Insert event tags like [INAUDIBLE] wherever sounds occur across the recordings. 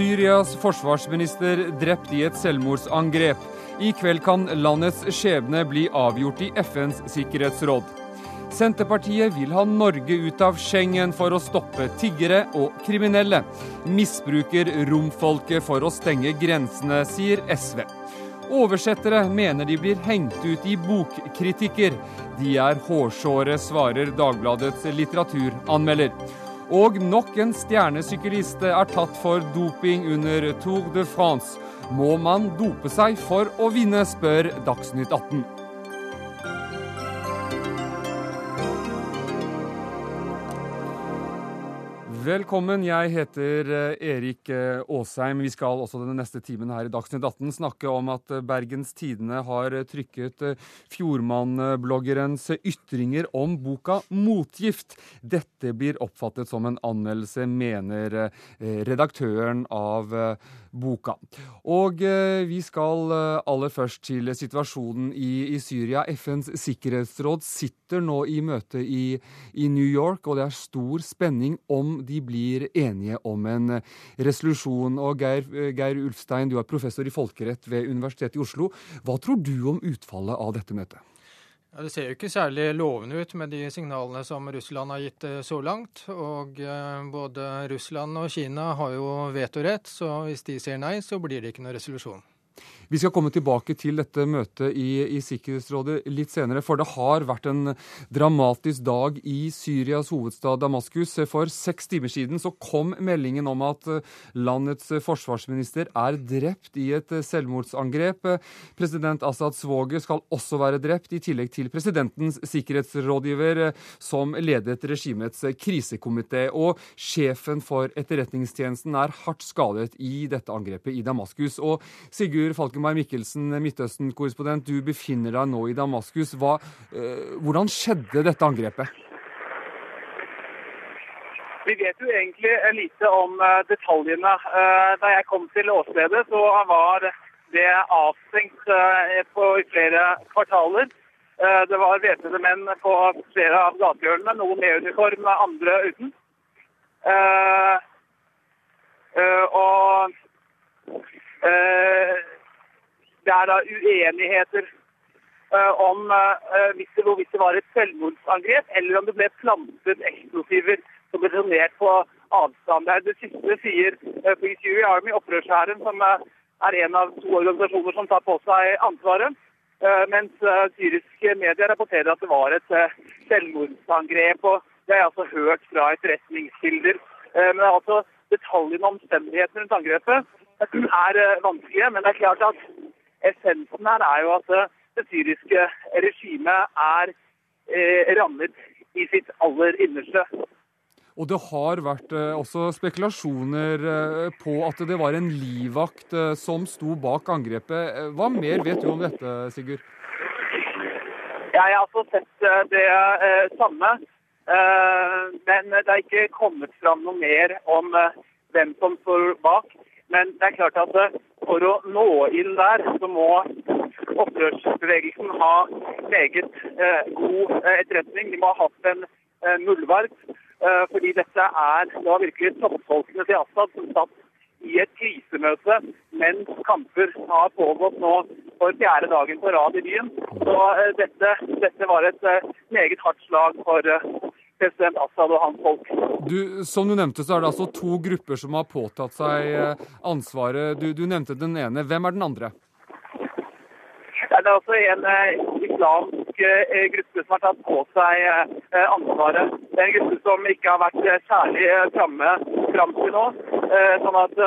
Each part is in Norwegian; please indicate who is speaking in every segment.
Speaker 1: Syrias forsvarsminister drept i et selvmordsangrep. I kveld kan landets skjebne bli avgjort i FNs sikkerhetsråd. Senterpartiet vil ha Norge ut av Schengen for å stoppe tiggere og kriminelle. Misbruker romfolket for å stenge grensene, sier SV. Oversettere mener de blir hengt ut i bokkritikker. De er hårsåre, svarer Dagbladets litteraturanmelder. Og nok en stjernesyklist er tatt for doping under Tour de France. Må man dope seg for å vinne, spør Dagsnytt 18. Velkommen, jeg heter eh, Erik eh, Aasheim. Vi skal også denne neste timen her i Dagsnytt 18 snakke om at eh, Bergens Tidende har trykket Fjordmann-bloggerens ytringer om boka 'Motgift'. Dette blir oppfattet som en anmeldelse, mener redaktøren av boka. Og eh, vi skal eh, aller først til situasjonen i, i, Syria. FNs sikkerhetsråd sitter nå i møte i, i, New York, og det er stor spenning om de blir enige om en resolusjon. Og Geir, eh, Geir Ulfstein, du er professor i folkerett ved Universitetet i Oslo. Hva tror du om utfallet av dette møtet?
Speaker 2: Ja, det ser jo ikke særlig lovende ut med de signalene som Russland har gitt eh, så langt. Og eh, både Russland og Kina har jo vetorett, så hvis de sier nei, så blir det ikke noen resolusjon.
Speaker 1: Vi skal komme tilbake til dette møtet i, i, Sikkerhetsrådet litt senere, for det har vært en dramatisk dag i Syrias hovedstad Damaskus. For seks timer siden så kom meldingen om at landets forsvarsminister er drept i et selvmordsangrep. President Assads svoger skal også være drept, i tillegg til presidentens sikkerhetsrådgiver, som ledet regimets krisekomité. Og sjefen for etterretningstjenesten er hardt skadet i dette angrepet i Damaskus. Og Sigurd Falkenberg Mikkelsen, Midtøsten-korrespondent, du befinner deg nå i Damaskus. Hva, eh, hvordan skjedde dette angrepet?
Speaker 3: Vi vet jo egentlig lite om eh, detaljene. Eh, da jeg kom til åstedet, så var det avstengt på flere kvartaler. Det var væpnede menn på flere av gatehjørnene, noen med uniform, andre uten. Og det er da uenigheter uh, om uh, hvis det, hvis det var et selvmordsangrep, eller om det ble plantet eksplosiver som ble detonert på avstand. Det, det siste sier uh, Army, opprørshæren, som er en av to organisasjoner som tar på seg ansvaret. Mens syriske medier rapporterer at det var et selvmordsangrep. og Det har jeg altså hørt fra etterretningskilder. men altså detaljene og omstendighetene rundt angrepet er vanskelige. Men det er klart at essensen her er jo at eh, det syriske regimet er eh, rammet i sitt aller innerste.
Speaker 1: Og det har vært eh, også spekulasjoner eh, på at det var en livvakt eh, som sto bak angrepet. Eh, hva mer vet du om dette, Sigurd?
Speaker 3: Jeg har altså sett det samme. men det er ikke kommet fram noe mer om hvem som står bak. Men det er klart at for å nå inn der, så må opprørsbevegelsen ha meget eh, god eh, etterretning. De må ha hatt en eh, muldvarp. Eh, fordi dette er det virkelig toppfolkene til Assad som satt i et krisemøte mens kamper har pågått nå for fjerde dagen på rad i byen. Så eh, dette, dette, var et eh, meget hardt slag for president Assad og hans folk.
Speaker 1: Du, som du nevnte, så er det altså to grupper som har påtatt seg eh, ansvaret. Du, du nevnte den ene. Hvem er den andre?
Speaker 3: Det er altså en uh, islamsk uh, gruppe som har tatt på seg ansvaret. Det er en gruppe som ikke har vært særlig framme fram til nå. sånn at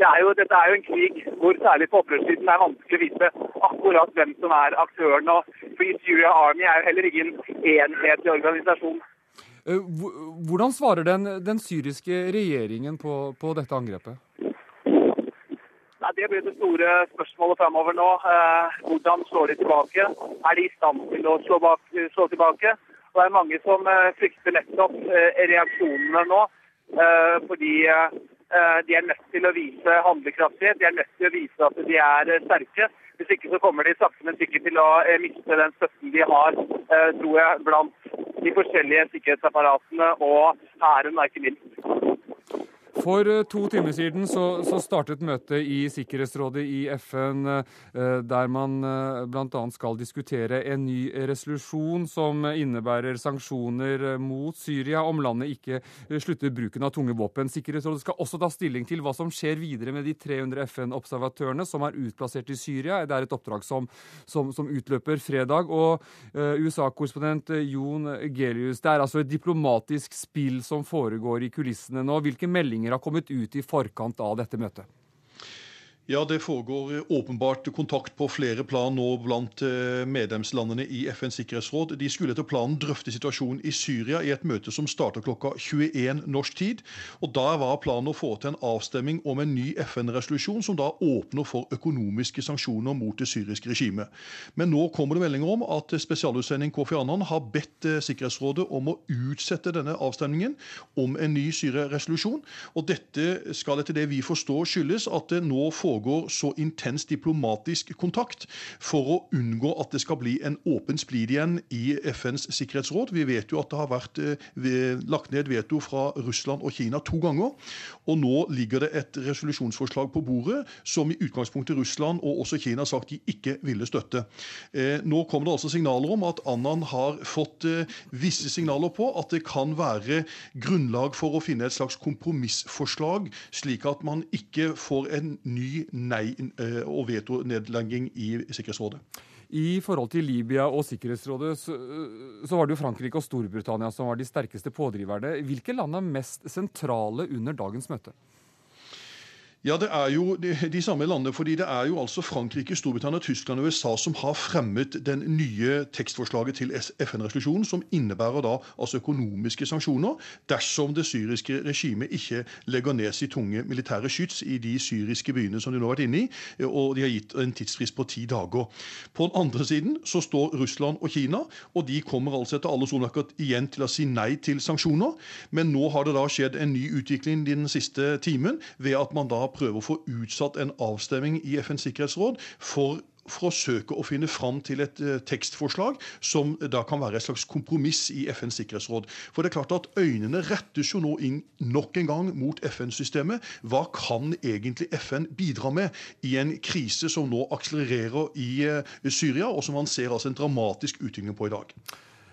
Speaker 3: det er jo, dette er jo en krig hvor særlig på opprørssiden er vanskelig å vite akkurat hvem som er aktøren. og Free Syria Army er jo heller ingen enhetlig organisasjon.
Speaker 1: Eh, hvordan svarer den, den syriske regjeringen på, på, dette angrepet?
Speaker 3: Nei, det blir det store spørsmålet framover nå. Eh, hvordan slår de tilbake? Er de i stand til å slå, bak, slå tilbake? Og det er mange som eh, frykter nettopp eh, reaksjonene nå. Eh, fordi Eh, de er nødt til å vise handlekraftighet, de er nødt til å vise at de er sterke. Hvis ikke så kommer de sakte, men sikkert til å eh, miste den støtten de har, tror jeg, blant de forskjellige sikkerhetsapparatene og hæren, ikke minst.
Speaker 1: For eh, to timer siden så, så startet møtet i Sikkerhetsrådet i FN, eh, der man eh, bl.a. skal diskutere en ny resolusjon som innebærer sanksjoner mot Syria om landet ikke slutter bruken av tunge våpen. Sikkerhetsrådet skal også ta stilling til hva som skjer videre med de 300 FN-observatørene som er utplassert i Syria. Det er et oppdrag som, som, som utløper fredag. Og USA-korrespondent Jon Gelius, det er altså et diplomatisk spill som foregår i kulissene nå. Hvilke meldinger har kommet ut i forkant av dette møtet?
Speaker 4: Ja, Det foregår eh, åpenbart kontakt på flere plan nå blant eh, medlemslandene i FNs sikkerhetsråd. De skulle etter planen drøfte situasjonen i Syria i et møte som starter klokka 21 norsk tid. Og Da var planen å få til en avstemning om en ny FN-resolusjon som da åpner for økonomiske sanksjoner mot det syriske regimet. Men nå kommer det meldinger om at spesialutsending Kofi Annan har bedt eh, Sikkerhetsrådet om å utsette denne avstemningen om en ny Syria-resolusjon. Og dette skal etter det vi forstår skyldes at det nå foregår foregår så intens diplomatisk kontakt for å unngå at det skal bli en åpen splid igjen i FNs sikkerhetsråd. Vi vet jo at det har vært eh, lagt ned veto fra Russland og Kina to ganger. Og nå ligger det et resolusjonsforslag på bordet som i utgangspunktet Russland og også Kina har sagt de ikke ville støtte. Eh, nå kommer det altså signaler om at Annan har fått eh, visse signaler på at det kan være grunnlag for å finne et slags kompromissforslag, slik at man ikke får en ny nei- eh, og vetonedlegging i Sikkerhetsrådet.
Speaker 1: I forhold til Libya og Sikkerhetsrådet så, så, var det jo Frankrike og Storbritannia som var de sterkeste pådriverne. Hvilke land er mest sentrale under dagens møte?
Speaker 4: Ja, det er jo de, samme landene. fordi Det er jo altså Frankrike, Storbritannia, Tyskland og USA som har fremmet den nye tekstforslaget til FN-resolusjonen, som innebærer da altså økonomiske sanksjoner dersom det syriske regimet ikke legger ned sitt tunge militære skyts i de syriske byene som de nå har vært inne i, og de har gitt en tidsfrist på ti dager. På den andre siden så står Russland og Kina, og de kommer altså etter alle solemerker igjen til å si nei til sanksjoner. Men nå har det da skjedd en ny utvikling den siste timen ved at man da prøve å få utsatt en avstemning i FNs sikkerhetsråd for forsøke å finne fram til et uh, tekstforslag som da kan være et slags kompromiss i FNs sikkerhetsråd. For det er klart at Øynene rettes jo nå inn nok en gang mot FN-systemet. Hva kan egentlig FN bidra med i en krise som nå akselererer i uh, Syria, og som man ser altså en dramatisk utvikling på i dag?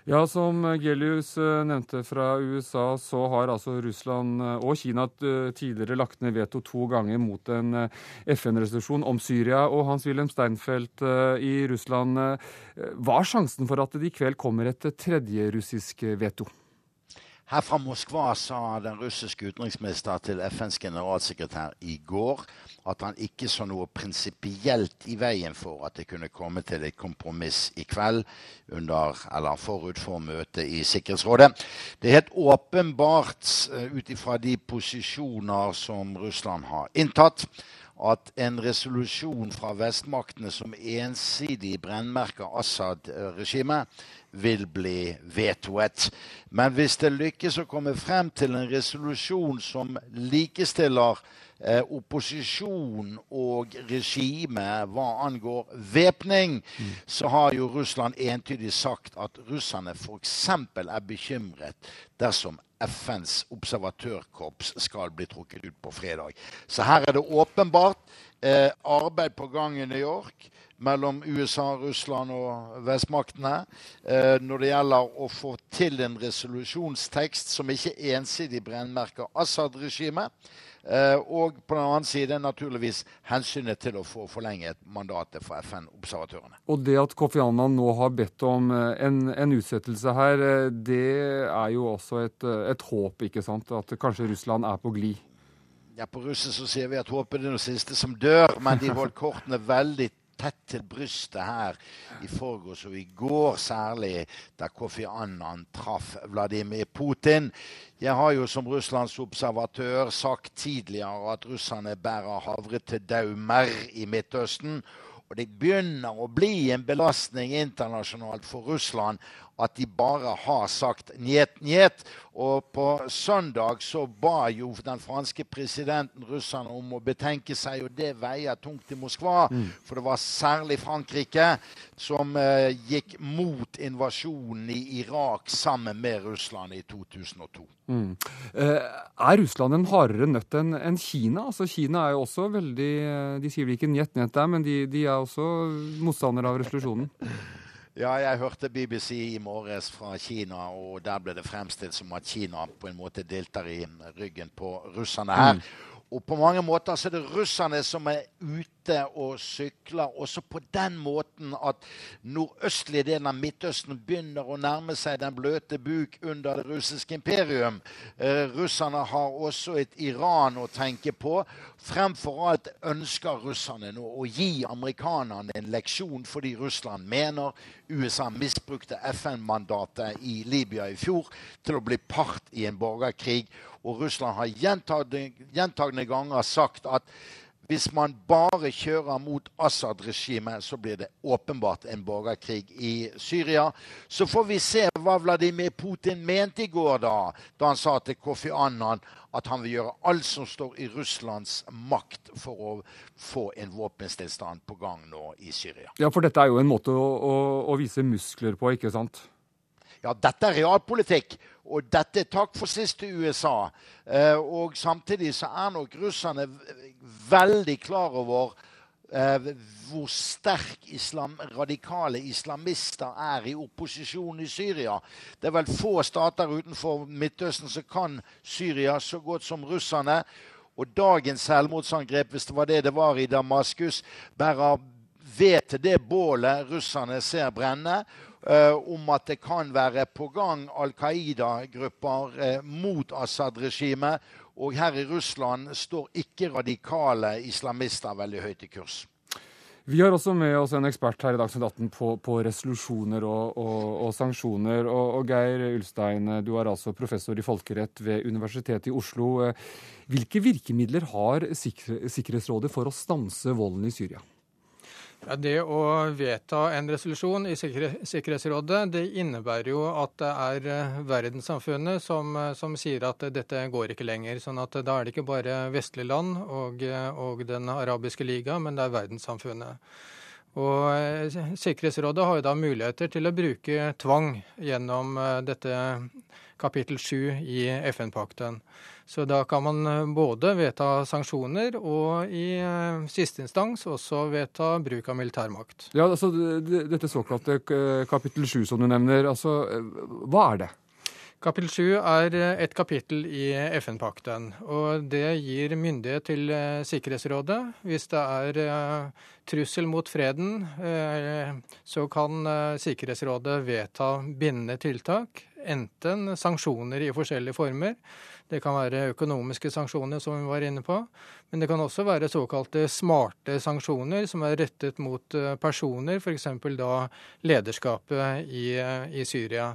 Speaker 1: Ja, Som Gelius eh, nevnte fra USA, så har altså Russland eh, og Kina eh, tidligere lagt ned veto to ganger mot en FN-resolusjon om Syria. Og Hans-Wilhelm Steinfeld i Russland, hva er sjansen for at det i kveld kommer et tredje russisk veto?
Speaker 5: Her fra Moskva sa den russiske utenriksministeren til FNs generalsekretær i går at han ikke så noe prinsipielt i veien for at det kunne komme til et kompromiss i kveld under, eller forut for møtet i Sikkerhetsrådet. Det er helt åpenbart uh, ut ifra de posisjoner som Russland har inntatt, at en resolusjon fra vestmaktene som ensidig brennmerker Assad-regimet, vil bli vetoet. Men hvis det lykkes å komme frem til en resolusjon som likestiller eh, opposisjon og regime hva angår væpning, mm. så har jo Russland entydig sagt at russerne f.eks. er bekymret dersom FNs observatørkorps skal bli trukket ut på fredag. Så her er det åpenbart eh, arbeid på gang i New York mellom USA, Russland og vestmaktene eh, når det gjelder å få til en resolusjonstekst som ikke ensidig brennmerker Assad-regimet. Eh, og på den annen side naturligvis hensynet til å få forlenget mandatet for FN-observatørene.
Speaker 1: Og det at Kofi Annan nå har bedt om eh, en, en utsettelse her, eh, det er jo også et, et håp, ikke sant? At kanskje Russland er på glid?
Speaker 5: Ja, På russisk så sier vi at håpet er det siste som dør, men de [LAUGHS] holdt kortene veldig tett til brystet her i forgårs og i går særlig, da Kofi Annan traff Vladimir Putin. Jeg har jo som Russlands observatør sagt tidligere at russerne bærer havre til daumer i Midtøsten. Og det begynner å bli en belastning internasjonalt for Russland at de bare har sagt njet, njet. Og på søndag så ba jo den franske presidenten russerne om å betenke seg, og det veier tungt i Moskva. Mm. For det var særlig Frankrike som eh, gikk mot invasjonen i Irak sammen med Russland i 2002. Mm.
Speaker 1: Eh, er Russland en hardere nøtt enn en Kina? Altså Kina er jo også veldig eh, De sier vel ikke njet, njet der, men de, de er også motstandere av resolusjonen? [LAUGHS]
Speaker 5: Ja, jeg hørte BBC i morges fra Kina, og der ble det fremstilt som at Kina på en måte deltar i ryggen på russerne her. Mm. Og på mange måter så er det russerne som er ute og sykler, også på den måten at nordøstlige delen av Midtøsten begynner å nærme seg den bløte buk under det russiske imperium. Eh, russerne har også et Iran å tenke på. Fremfor alt ønsker russerne nå å gi amerikanerne en leksjon fordi Russland mener USA misbrukte FN-mandatet i Libya i fjor til å bli part i en borgerkrig og Russland har gjentagende ganger sagt at hvis man bare kjører mot Assad-regimet, så blir det åpenbart en borgerkrig i Syria. Så får vi se hva Vladimir Putin mente i går, da, da han sa til Kofi Annan at han vil gjøre alt som står i Russlands makt for å få en våpenstillstand på gang nå i Syria.
Speaker 1: Ja, for dette er jo en måte å, å, å vise muskler på, ikke sant?
Speaker 5: Ja, dette er realpolitikk. Og dette er takk for sist til USA. Eh, og samtidig så er nok russerne veldig klar over eh, hvor sterk islam, radikale islamister er i opposisjonen i Syria. Det er vel få stater utenfor Midtøsten som kan Syria så godt som russerne. Og dagens selvmordsangrep, hvis det var det det var i Damaskus, bærer ved til det bålet russerne ser brenne. Eh, om at det kan være på gang Al Qaida-grupper eh, mot Assad-regimet. Og her i Russland står ikke radikale islamister veldig høyt i kurs.
Speaker 1: Vi har også med oss en ekspert her i Dagsnytt 18 på, på resolusjoner og, og, og sanksjoner. Og, og, Geir Ulstein, du er altså professor i folkerett ved Universitetet i Oslo. Hvilke virkemidler har Sikkerhetsrådet for å stanse volden i Syria?
Speaker 2: Ja, det å vedta en resolusjon i Sikkerhetsrådet det innebærer jo at det er eh, verdenssamfunnet som, eh, som, sier at dette går ikke lenger. sånn at Da er det ikke bare vestlige land og, eh, og Den arabiske liga, men det er verdenssamfunnet. Og Sikkerhetsrådet har jo da muligheter til å bruke tvang gjennom dette kapittel 7 i FN-pakten. Så da kan man eh, både vedta sanksjoner og i uh, siste instans også vedta bruk av militærmakt.
Speaker 1: Ja, altså Dette såkalte kapittel 7 som du nevner, altså hva er det?
Speaker 2: Kapittel 7 er et kapittel i FN-pakten. og Det gir myndighet til Sikkerhetsrådet. Hvis det er trussel mot freden, så kan Sikkerhetsrådet vedta bindende tiltak. Enten sanksjoner i forskjellige former, det kan være økonomiske sanksjoner, som vi var inne på. Men det kan også være såkalte smarte sanksjoner, som er rettet mot eh, personer, f.eks. da lederskapet i, eh, i Syria.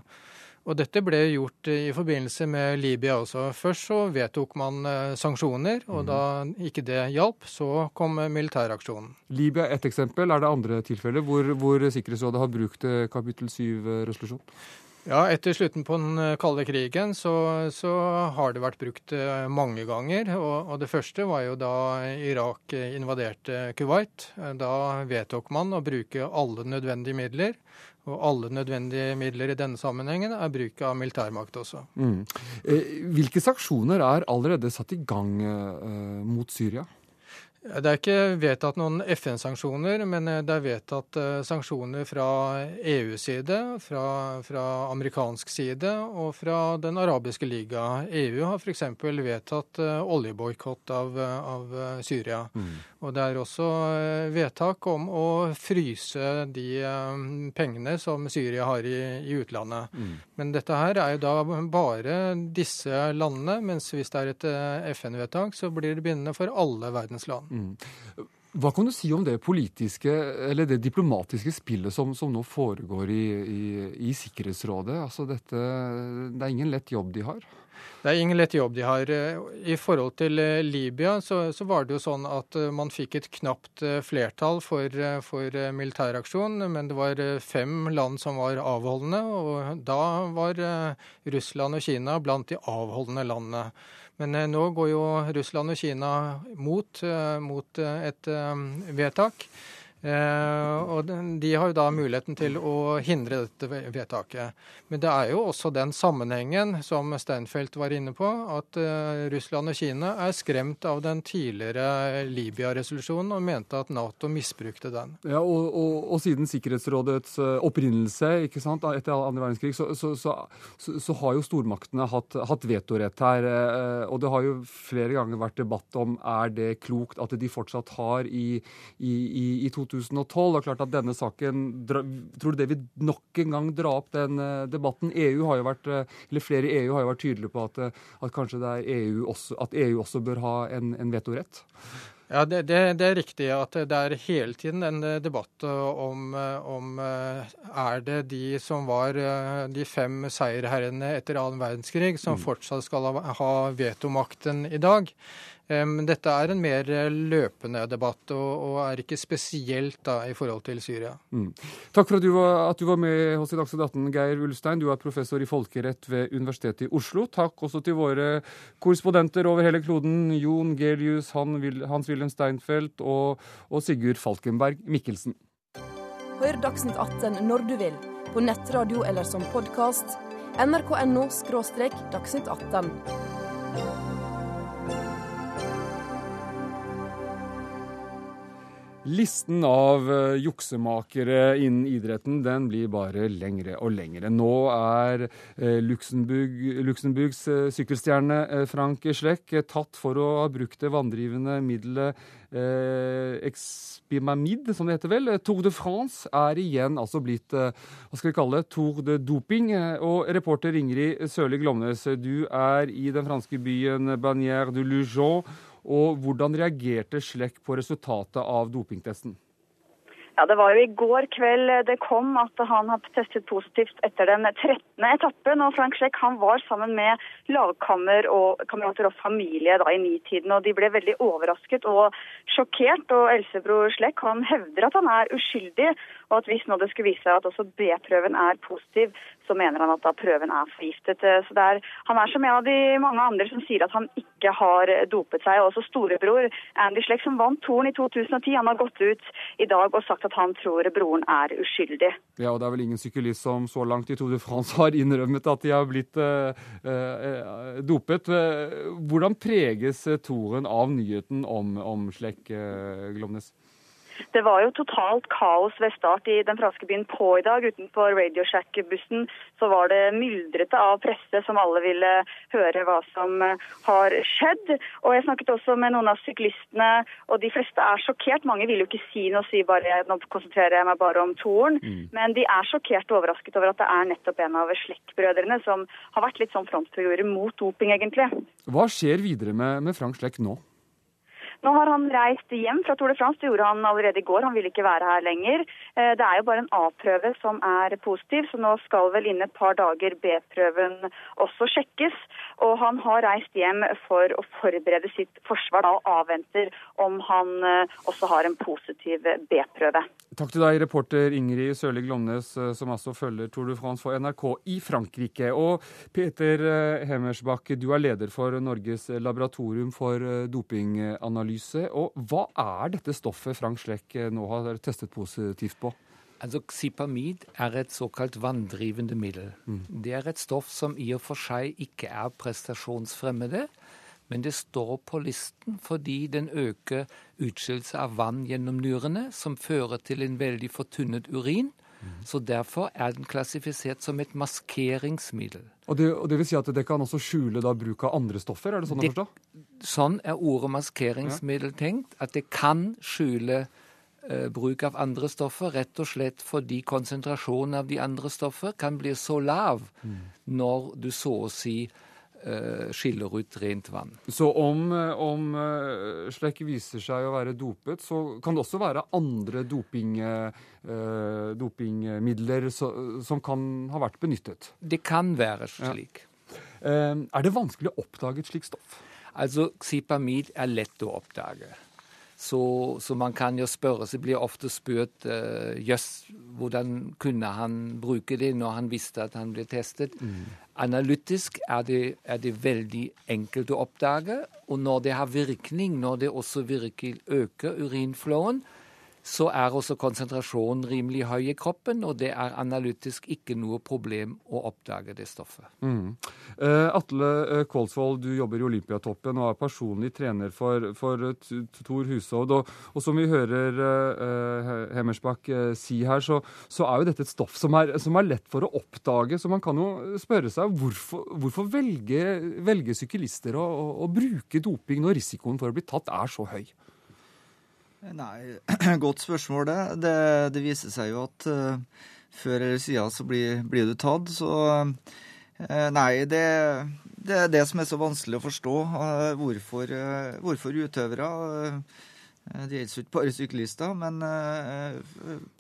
Speaker 2: Og dette ble gjort i forbindelse med Libya også. Først så vedtok man eh, sanksjoner, og da ikke det hjalp, så kom militæraksjonen.
Speaker 1: Libya er ett eksempel. Er det andre tilfeller hvor, hvor Sikkerhetsrådet har brukt kapittel 7-resolusjon?
Speaker 2: Ja, Etter slutten på den eh, kalde krigen så, så har det vært brukt eh, mange ganger. Og, og, Det første var jo da Irak invaderte Kuwait. Da vedtok man å bruke alle nødvendige midler. Og alle nødvendige midler i denne sammenhengen er bruk av militærmakt også. Mm.
Speaker 1: Eh, hvilke sanksjoner er allerede satt i gang eh, mot Syria?
Speaker 2: Det er ikke vedtatt noen FN-sanksjoner, men eh, det er vedtatt eh, sanksjoner fra EU-side, fra, fra, amerikansk side og fra Den arabiske liga. EU har f.eks. vedtatt eh, oljeboikott av, av, Syria. Mm. Og det er også vedtak om å fryse de pengene som Syria har i, i utlandet. Mm. Men dette her er jo da bare disse landene, mens hvis det er et FN-vedtak, så blir det bindende for alle verdens land.
Speaker 1: Hva kan du si om det politiske, eller det diplomatiske spillet som, som nå foregår i, i, i Sikkerhetsrådet? Altså dette, det er ingen lett jobb de har?
Speaker 2: Det er ingen lett jobb de har. I forhold til Libya så, så var det jo sånn at man fikk et knapt flertall for, for militæraksjon, men det var fem land som var avholdende, og da var Russland og Kina blant de avholdende landene. Men nå går jo Russland og Kina mot, mot et vedtak. Eh, og de har jo da muligheten til å hindre dette vedtaket. Men det er jo også den sammenhengen som Steinfeld var inne på, at eh, Russland og Kina er skremt av den tidligere Libya-resolusjonen og mente at Nato misbrukte den.
Speaker 1: Ja, og, og, og siden Sikkerhetsrådets eh, opprinnelse ikke sant, etter andre verdenskrig, så, så, så, så har jo stormaktene hatt, hatt, vetorett her. Og det har jo flere ganger vært debatt om er det klokt at de fortsatt har i, i, i, i 2000 2012. Og klart at denne saken, Tror du det vil nok en gang dra opp den eh, debatten? EU har jo vært, eh, eller Flere i EU har jo vært tydelige på at, eh, at kanskje EU også, at EU også bør ha en, en vetorett?
Speaker 2: Ja, det, det, det, er riktig at det er hele tiden en debatt om, om er det de som var de fem seierherrene etter annen verdenskrig, som mm. fortsatt skal ha vetomakten i dag. Men dette er en mer løpende debatt, og, er ikke spesielt da, i forhold til Syria. Mm.
Speaker 1: Takk for at du, var, at du, var, med hos i Dagsnytt 18, Geir Ulstein. Du er professor i folkerett ved Universitetet i Oslo. Takk også til våre korrespondenter over hele kloden, Jon Gelius, Hans-Wilhelm Steinfeld og, og Sigurd Falkenberg Mikkelsen.
Speaker 6: Hør Dagsnytt 18 når du vil, på nettradio eller som podkast. nrk.no – dagsnytt 18.
Speaker 1: Listen av uh, juksemakere innen idretten den blir bare lengre og lengre. Nå er uh, Luxemburg, Luxemburgs uh, sykkelstjerne Frank Schleck tatt for å ha brukt det vanndrivende middelet Expimamid, som det heter vel. Tour de France er igjen altså blitt hva skal vi kalle det, Tour de doping. Og reporter Ingrid Sørli Glomnes, du er i den franske byen Bagnères du Lujon og hvordan reagerte Slekk på resultatet av dopingtesten?
Speaker 7: Ja, Det var jo i går kveld det kom at han har testet positivt etter den 13. etappen. og Frank Schleck han var sammen med lagkammer og familie da i nitiden. og De ble veldig overrasket og sjokkert. og Elsebror Schleck han hevder at han er uskyldig, og at hvis nå det skulle vise seg at også B-prøven er positiv, så mener han at da prøven er forgiftet. Så er, Han er som en av de mange andre som sier at han ikke har dopet seg. Også storebror Andy Schleck, som vant Toren i 2010, han har gått ut i dag og sagt at han tror broren er uskyldig.
Speaker 1: Ja, og Det er vel ingen syklist som så langt i Tour de France har innrømmet at de har blitt uh, uh, dopet. Hvordan preges Toren av nyheten om, om Schleck, uh, Glomnes?
Speaker 7: Det var jo totalt kaos ved start i den franske byen på i dag. Utenfor Radio Shack-bussen så var det myldrete av presse som alle ville høre hva som eh, har skjedd. Og jeg snakket også med noen av syklistene, og de fleste er sjokkert. Mange vil jo ikke si noe, si bare nå konsentrerer jeg meg bare om toren. Mm. Men de er sjokkert og overrasket over at det er nettopp en av Slekk-brødrene som har vært litt sånn frontfigurer mot doping, egentlig.
Speaker 1: Hva skjer videre med, med Frank Slekk nå?
Speaker 7: Nå har han reist hjem fra Tour de France. Det gjorde han allerede i går. Han ville ikke være her lenger. Eh, det er jo bare en A-prøve som er positiv, så nå skal vel innen et par dager B-prøven også sjekkes. Og han har reist hjem for å forberede sitt forsvar og avventer om han eh, også har en positiv B-prøve.
Speaker 1: Takk til deg, reporter Ingrid Sørli Glomnes, eh, som altså følger Tour de France for NRK i Frankrike. Og Peter Hemmersbakk, du er leder for Norges laboratorium for dopinganalyse analyse. Og hva er dette stoffet Frank Schleck eh, nå har testet positivt på?
Speaker 8: Altså, Xipamid er et såkalt vanndrivende middel. Mm. Det er et stoff som i og for seg ikke er prestasjonsfremmede, men det står på listen fordi den øker utskillelse av vann gjennom nyrene, som fører til en veldig fortynnet urin. Så Derfor er den klassifisert som et maskeringsmiddel.
Speaker 1: Og det, og det, vil si at det kan også skjule da bruk av andre stoffer? er det sånn å forstå?
Speaker 8: Sånn er ordet maskeringsmiddel tenkt. At det kan skjule eh, bruk av andre stoffer, rett og slett fordi konsentrasjonen av de andre stoffer kan bli så lav mm. når du så å si skiller ut rent vann.
Speaker 1: Så om, eh, om uh, Slekk viser seg å være dopet, så kan det også være andre doping, dopingmidler så, som kan ha vært benyttet?
Speaker 8: Det kan være slik. Ja.
Speaker 1: Er det vanskelig å oppdage et slikt stoff?
Speaker 8: Altså, Xipamid er lett å oppdage. Så, så, man kan jo spørre seg, blir ofte spurt uh, jøss, hvordan kunne han bruke det når han visste at han ble testet? Mm. Analytisk er det, er det, veldig enkelt å oppdage. Og når det har virkning, når det også virkelig øker urinflowen, så er også konsentrasjonen rimelig høy i kroppen, og det er analytisk ikke noe problem å oppdage det stoffet. Mm.
Speaker 1: Uh, Atle uh, Kolsvold, du jobber i Olympiatoppen og er personlig trener for, for uh, Tor Hushovd. Og, og, som vi hører uh, Hemmersbakk si her, så, så, er jo dette et stoff som er, som er, lett for å oppdage. Så man kan jo spørre seg hvorfor, hvorfor velger, velger syklister å, å, å bruke doping når risikoen for å bli tatt er så høy?
Speaker 9: Nei, [CLEARS THROAT] godt spørsmål, det. Det, det viser seg jo at uh, før eller siden så blir, blir du tatt. Så uh, nei, det, det, er det som er så vanskelig å forstå. Uh, hvorfor, hvorfor, utøvere Det gjelder ikke bare syklister, men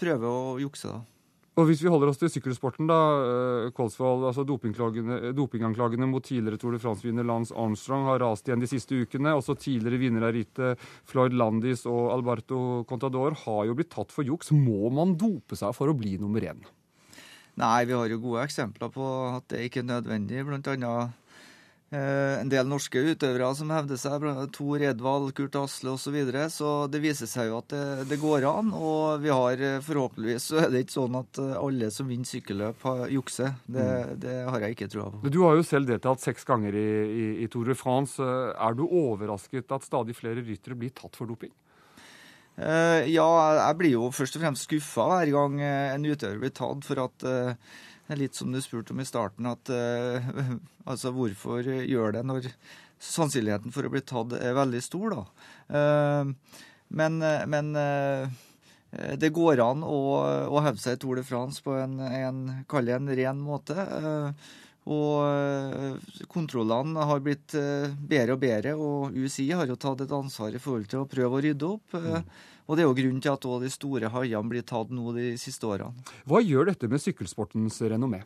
Speaker 9: prøver å jukse. da.
Speaker 1: Og Hvis vi holder oss til sykkelsporten, da, eh, Kolsvold, altså Dopinganklagene mot tidligere Tour de France-vinner Lance Armstrong har rast igjen de siste ukene. Også tidligere vinner av rittet Floyd Landis og Alberto Contador har jo blitt tatt for juks. Må man dope seg for å bli nummer én?
Speaker 9: Nei, vi har jo gode eksempler på at det ikke er nødvendig. Blant annet Eh, en del norske utøvere som hevder seg, Tor Edvald, Kurt Asle osv. Så, videre. så det viser seg jo at det, det, går an. Og vi har eh, forhåpentligvis så er det ikke sånn at eh, alle som vinner sykkelløp, jukser. Det, mm. det, har jeg ikke trua på.
Speaker 1: Du har jo selv deltatt seks ganger i, i, i Tour de France. Er du overrasket at stadig flere ryttere blir tatt for doping?
Speaker 9: Uh, ja, jeg blir jo først og fremst skuffa hver gang en utøver blir tatt for at uh, det litt som du spurte om i starten, at uh, [LAUGHS] altså hvorfor gjør det når sannsynligheten for å bli tatt er veldig stor, da. Uh, men, men uh, det går an å, å hevde seg i Tour de France på en, en, en ren måte. Og kontrollene har blitt bedre og bedre, og UCI har jo tatt et ansvar i forhold til å prøve å rydde opp. Mm. Og det er jo grunnen til at de store haiene blir tatt nå de siste årene.
Speaker 1: Hva gjør dette med sykkelsportens renommé?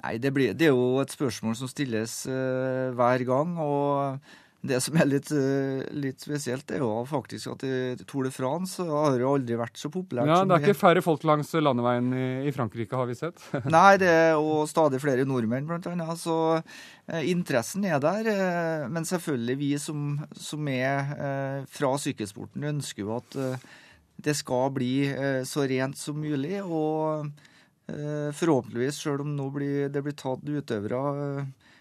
Speaker 9: Nei, det, blir, det, er jo et spørsmål som stilles uh, hver gang. og det som er litt, eh, litt, spesielt, er jo faktisk at Tour de France har jo aldri vært så populært.
Speaker 1: Ja, Det er ikke færre folk langs landeveien i, Frankrike, har vi sett? [LAUGHS]
Speaker 9: Nei, det er og stadig flere nordmenn, blant annet. Så eh, interessen er der. Eh, men selvfølgelig, vi som, som er eh, fra sykkelsporten, ønsker jo at eh, det skal bli eh, så rent som mulig. Og forhåpentligvis, sjøl om nå blir, det blir tatt utøvere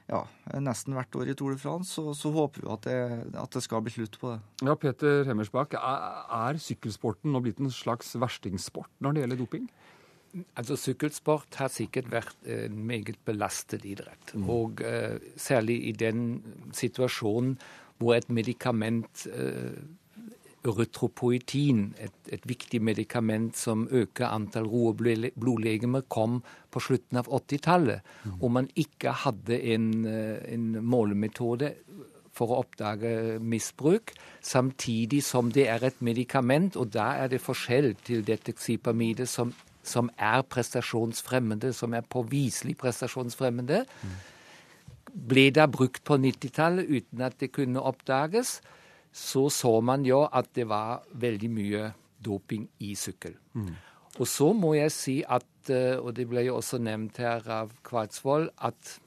Speaker 9: ja, nesten hvert år i Tour de France, så, så håper vi at det, at det, skal bli slutt på det.
Speaker 1: Ja, Peter Hemmersbakk, er, er sykkelsporten nå blitt en slags verstingsport når det gjelder doping?
Speaker 8: Altså, Sykkelsport har sikkert vært en meget belastet idrett. Mm. Og uh, særlig i den situasjonen hvor et medikament uh, Erytropoetin, et, et, viktig medikament som øker antall ro- og blodlegemer, kom på slutten av 80-tallet. Mm. Og man ikke hadde en, eh, en, målemetode for å oppdage misbruk, samtidig som det er et medikament, og da er det forskjell til dette xipamidet som, som er prestasjonsfremmende, som er påviselig prestasjonsfremmende. Mm. Ble da brukt på 90-tallet uten at det kunne oppdages så så man jo at det var veldig mye doping i sykkel. Mm. Og så må jeg si at, eh, og det ble jo også nevnt her av Kvartsvold, at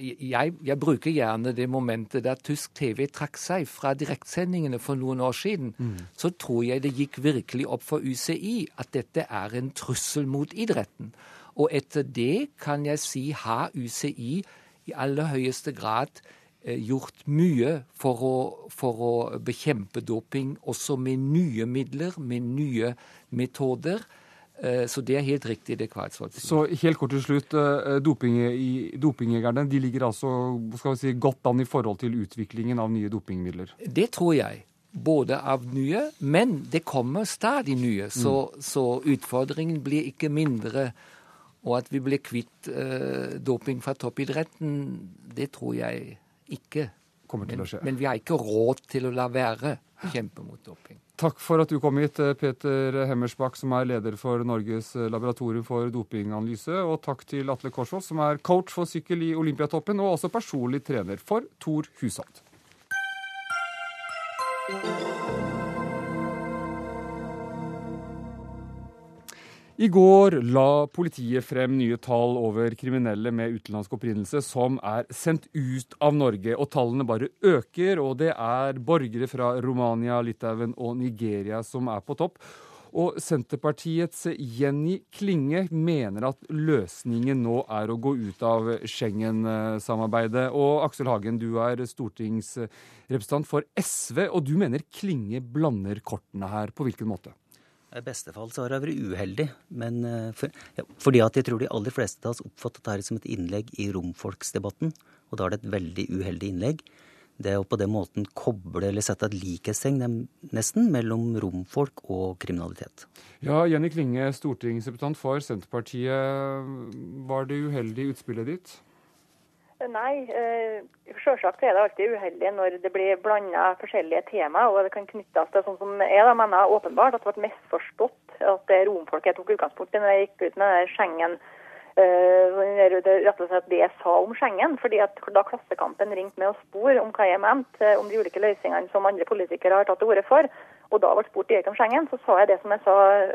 Speaker 8: jeg, jeg, bruker gjerne det momentet da tysk TV trakk seg fra direktsendingene for noen år siden. Mm. Så tror jeg det gikk virkelig opp for UCI at dette er en trussel mot idretten. Og etter det kan jeg si har UCI i aller høyeste grad gjort mye for å, for å, bekjempe doping, også med nye midler, med nye metoder. Eh, så det er helt riktig, det Kveitsvold sier.
Speaker 1: Så helt kort til slutt. Eh, dopingjegerne de ligger altså skal vi si, godt an i forhold til utviklingen av nye dopingmidler?
Speaker 8: Det tror jeg. Både av nye, men det kommer stadig nye. Så, mm. så utfordringen blir ikke mindre. Og at vi blir kvitt doping fra toppidretten, det tror jeg ikke
Speaker 1: kommer til å skje.
Speaker 8: Men vi har ikke råd til å la være å kjempe mot doping.
Speaker 1: Takk for at du kom hit, eh, Peter Hemmersbakk, som er leder for Norges eh, laboratorium for dopinganalyse. Og takk til Atle Korsvold, som er coach for sykkel i Olympiatoppen, og også personlig trener for Tor Hushovd. I går la politiet frem nye tall over kriminelle med utenlandsk opprinnelse som er sendt ut av Norge. Og tallene bare øker, og det er borgere fra Romania, Litauen og Nigeria som er på topp. Og Senterpartiets Jenny Klinge mener at løsningen nå er å gå ut av Schengen-samarbeidet. Og Aksel Hagen, du er stortingsrepresentant for SV, og du mener Klinge blander kortene her. På hvilken måte?
Speaker 10: I beste fall så har jeg vært uheldig. Men for, ja, fordi at jeg tror de aller fleste av oss oppfattet dette som et innlegg i romfolksdebatten. Og da er det et veldig uheldig innlegg. Det å på den måten koble eller sette et likhetstegn nesten mellom romfolk og kriminalitet.
Speaker 1: Ja, Jenny Klinge, stortingsrepresentant for Senterpartiet. Var det uheldig utspillet ditt?
Speaker 11: Nei, eh, selvsagt er det alltid uheldig når det blir blanda forskjellige temaer. og det kan knyttes til sånn som jeg da mener åpenbart at det ble misforstått at romfolket tok utgangspunkt i når jeg gikk ut med Schengen. Uh, rett og slett det jeg sa om Schengen. fordi at Da Klassekampen ringte med og spor om hva jeg mente om de ulike løsningene som andre politikere har tatt til orde for, og da ble spurt direkte om Schengen, så sa jeg det som jeg sa